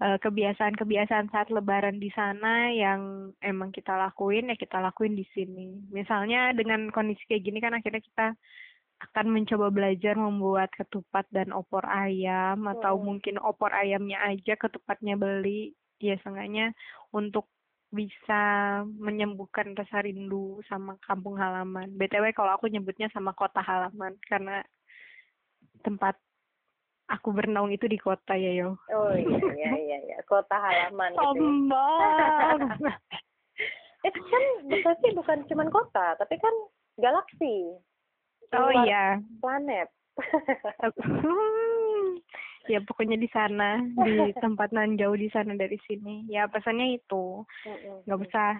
Eh, kebiasaan-kebiasaan saat lebaran di sana yang emang kita lakuin ya kita lakuin di sini. Misalnya dengan kondisi kayak gini kan akhirnya kita akan mencoba belajar membuat ketupat dan opor ayam hmm. atau mungkin opor ayamnya aja ketupatnya beli ya seenggaknya untuk bisa menyembuhkan rasa rindu sama kampung halaman. BTW kalau aku nyebutnya sama kota halaman karena tempat aku bernaung itu di kota ya yo. Oh iya iya iya, iya. kota halaman. Sombong. Gitu ya. itu kan Bekasi bukan cuma kota, tapi kan galaksi. Oh iya. Planet. ya pokoknya di sana di tempat nan jauh di sana dari sini. Ya pesannya itu. Nggak usah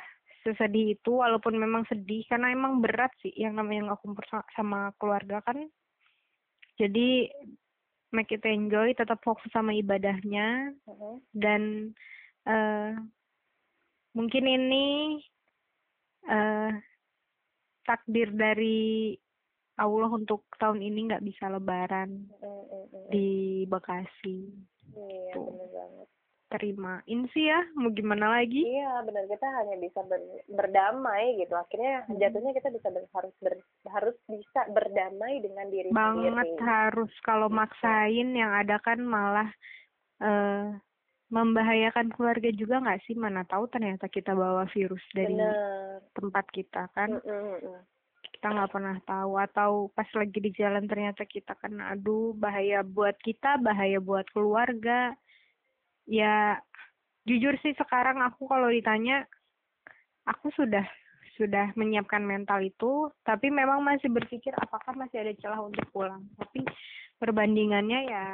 sesedih itu walaupun memang sedih karena emang berat sih yang namanya aku sama keluarga kan. Jadi make it enjoy tetap fokus sama ibadahnya. Dan uh, mungkin ini uh, takdir dari Allah untuk tahun ini nggak bisa lebaran uh-huh. di Bekasi. Iya, benar banget terimain sih ya mau gimana lagi iya benar kita hanya bisa ber, berdamai gitu akhirnya hmm. jatuhnya kita bisa ber, harus ber, harus bisa berdamai dengan diri banget sendiri. harus kalau gitu. maksain yang ada kan malah uh, membahayakan keluarga juga nggak sih mana tahu ternyata kita bawa virus dari bener. tempat kita kan mm -mm. Kita nggak pernah tahu. Atau pas lagi di jalan ternyata kita kan aduh bahaya buat kita bahaya buat keluarga. Ya jujur sih sekarang aku kalau ditanya aku sudah sudah menyiapkan mental itu. Tapi memang masih berpikir apakah masih ada celah untuk pulang. Tapi perbandingannya ya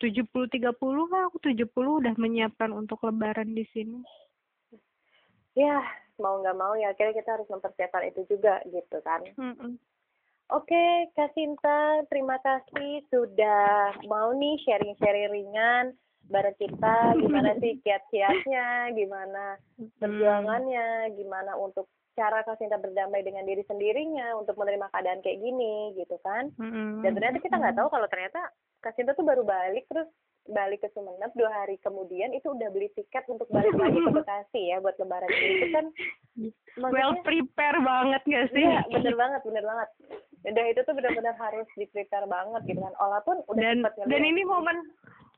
70 30 lah aku 70 udah menyiapkan untuk lebaran di sini. Ya mau nggak mau ya akhirnya kita harus mempersiapkan itu juga gitu kan. Mm -mm. Oke, Kak Sinta, terima kasih sudah mau nih sharing-sharing ringan bareng kita. Gimana sih kiat-kiatnya gimana perjuangannya gimana untuk cara Kak Sinta berdamai dengan diri sendirinya untuk menerima keadaan kayak gini gitu kan. Dan ternyata kita nggak tahu kalau ternyata Kak Sinta tuh baru balik terus balik ke Sumeneb dua hari kemudian itu udah beli tiket untuk balik lagi ke Bekasi ya buat lebaran ini itu kan well prepare banget gak sih? Iya bener banget bener banget. Udah itu tuh benar-benar harus di prepare banget gitu kan. Olah pun udah dan, dan ini momen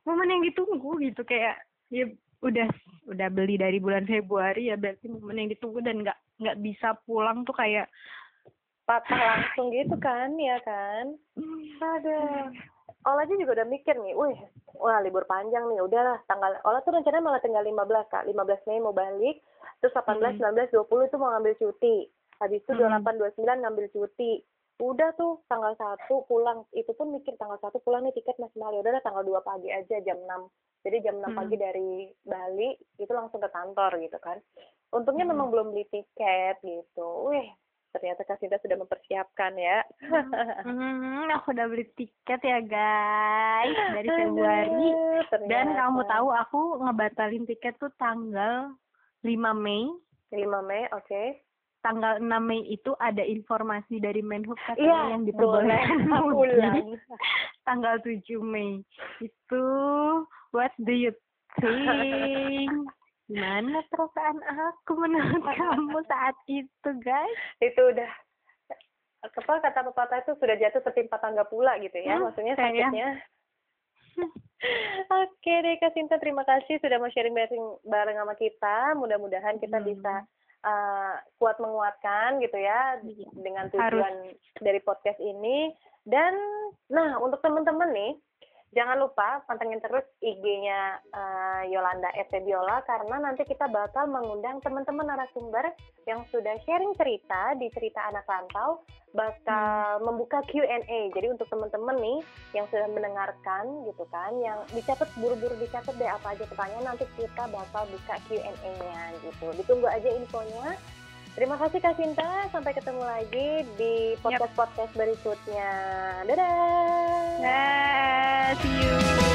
momen yang ditunggu gitu kayak ya udah udah beli dari bulan Februari ya berarti momen yang ditunggu dan nggak nggak bisa pulang tuh kayak patah langsung gitu kan ya kan ada Ola aja juga udah mikir nih, wih, wah libur panjang nih, udahlah tanggal, Ola tuh rencananya malah tinggal 15 kak, 15 Mei mau balik, terus 18, hmm. 19, 20 itu mau ngambil cuti, habis itu hmm. 28, 29 ngambil cuti, udah tuh tanggal satu pulang itu pun mikir tanggal satu pulang nih tiket masih mahal ya udah tanggal dua pagi aja jam enam jadi jam enam hmm. pagi dari Bali itu langsung ke kantor gitu kan untungnya hmm. memang belum beli tiket gitu wih ternyata Kasinta sudah mempersiapkan ya hmm, aku udah beli tiket ya guys dari Februari ternyata. dan kamu tahu aku ngebatalin tiket tuh tanggal 5 Mei 5 Mei oke okay tanggal 6 Mei itu ada informasi dari Menhub katanya Iya, yang diperbolehkan pulang. tanggal 7 Mei. Itu what do you think? Gimana perasaan aku menurut kamu saat itu, guys? Itu udah apa kata pepatah itu sudah jatuh setimpa tangga pula gitu ya. Hmm, Maksudnya sakitnya. Oke deh Kak Sinta, terima kasih sudah mau sharing bareng, bareng sama kita. Mudah-mudahan kita Hmm. bisa uh, kuat menguatkan gitu ya Iya. dengan tujuan dari podcast ini. Dan nah untuk teman-teman nih, jangan lupa pantengin terus IG-nya uh, Yolanda Etebiola karena nanti kita bakal mengundang teman-teman narasumber yang sudah sharing cerita di cerita anak rantau bakal membuka Q&A. Jadi untuk teman-teman nih yang sudah mendengarkan gitu kan, yang dicatat buru-buru dicatat deh apa aja pertanyaan nanti kita bakal buka Q&A-nya gitu. Ditunggu aja infonya. Terima kasih Kak Sinta, sampai ketemu lagi di podcast-podcast berikutnya. Dadah. Nah, see you.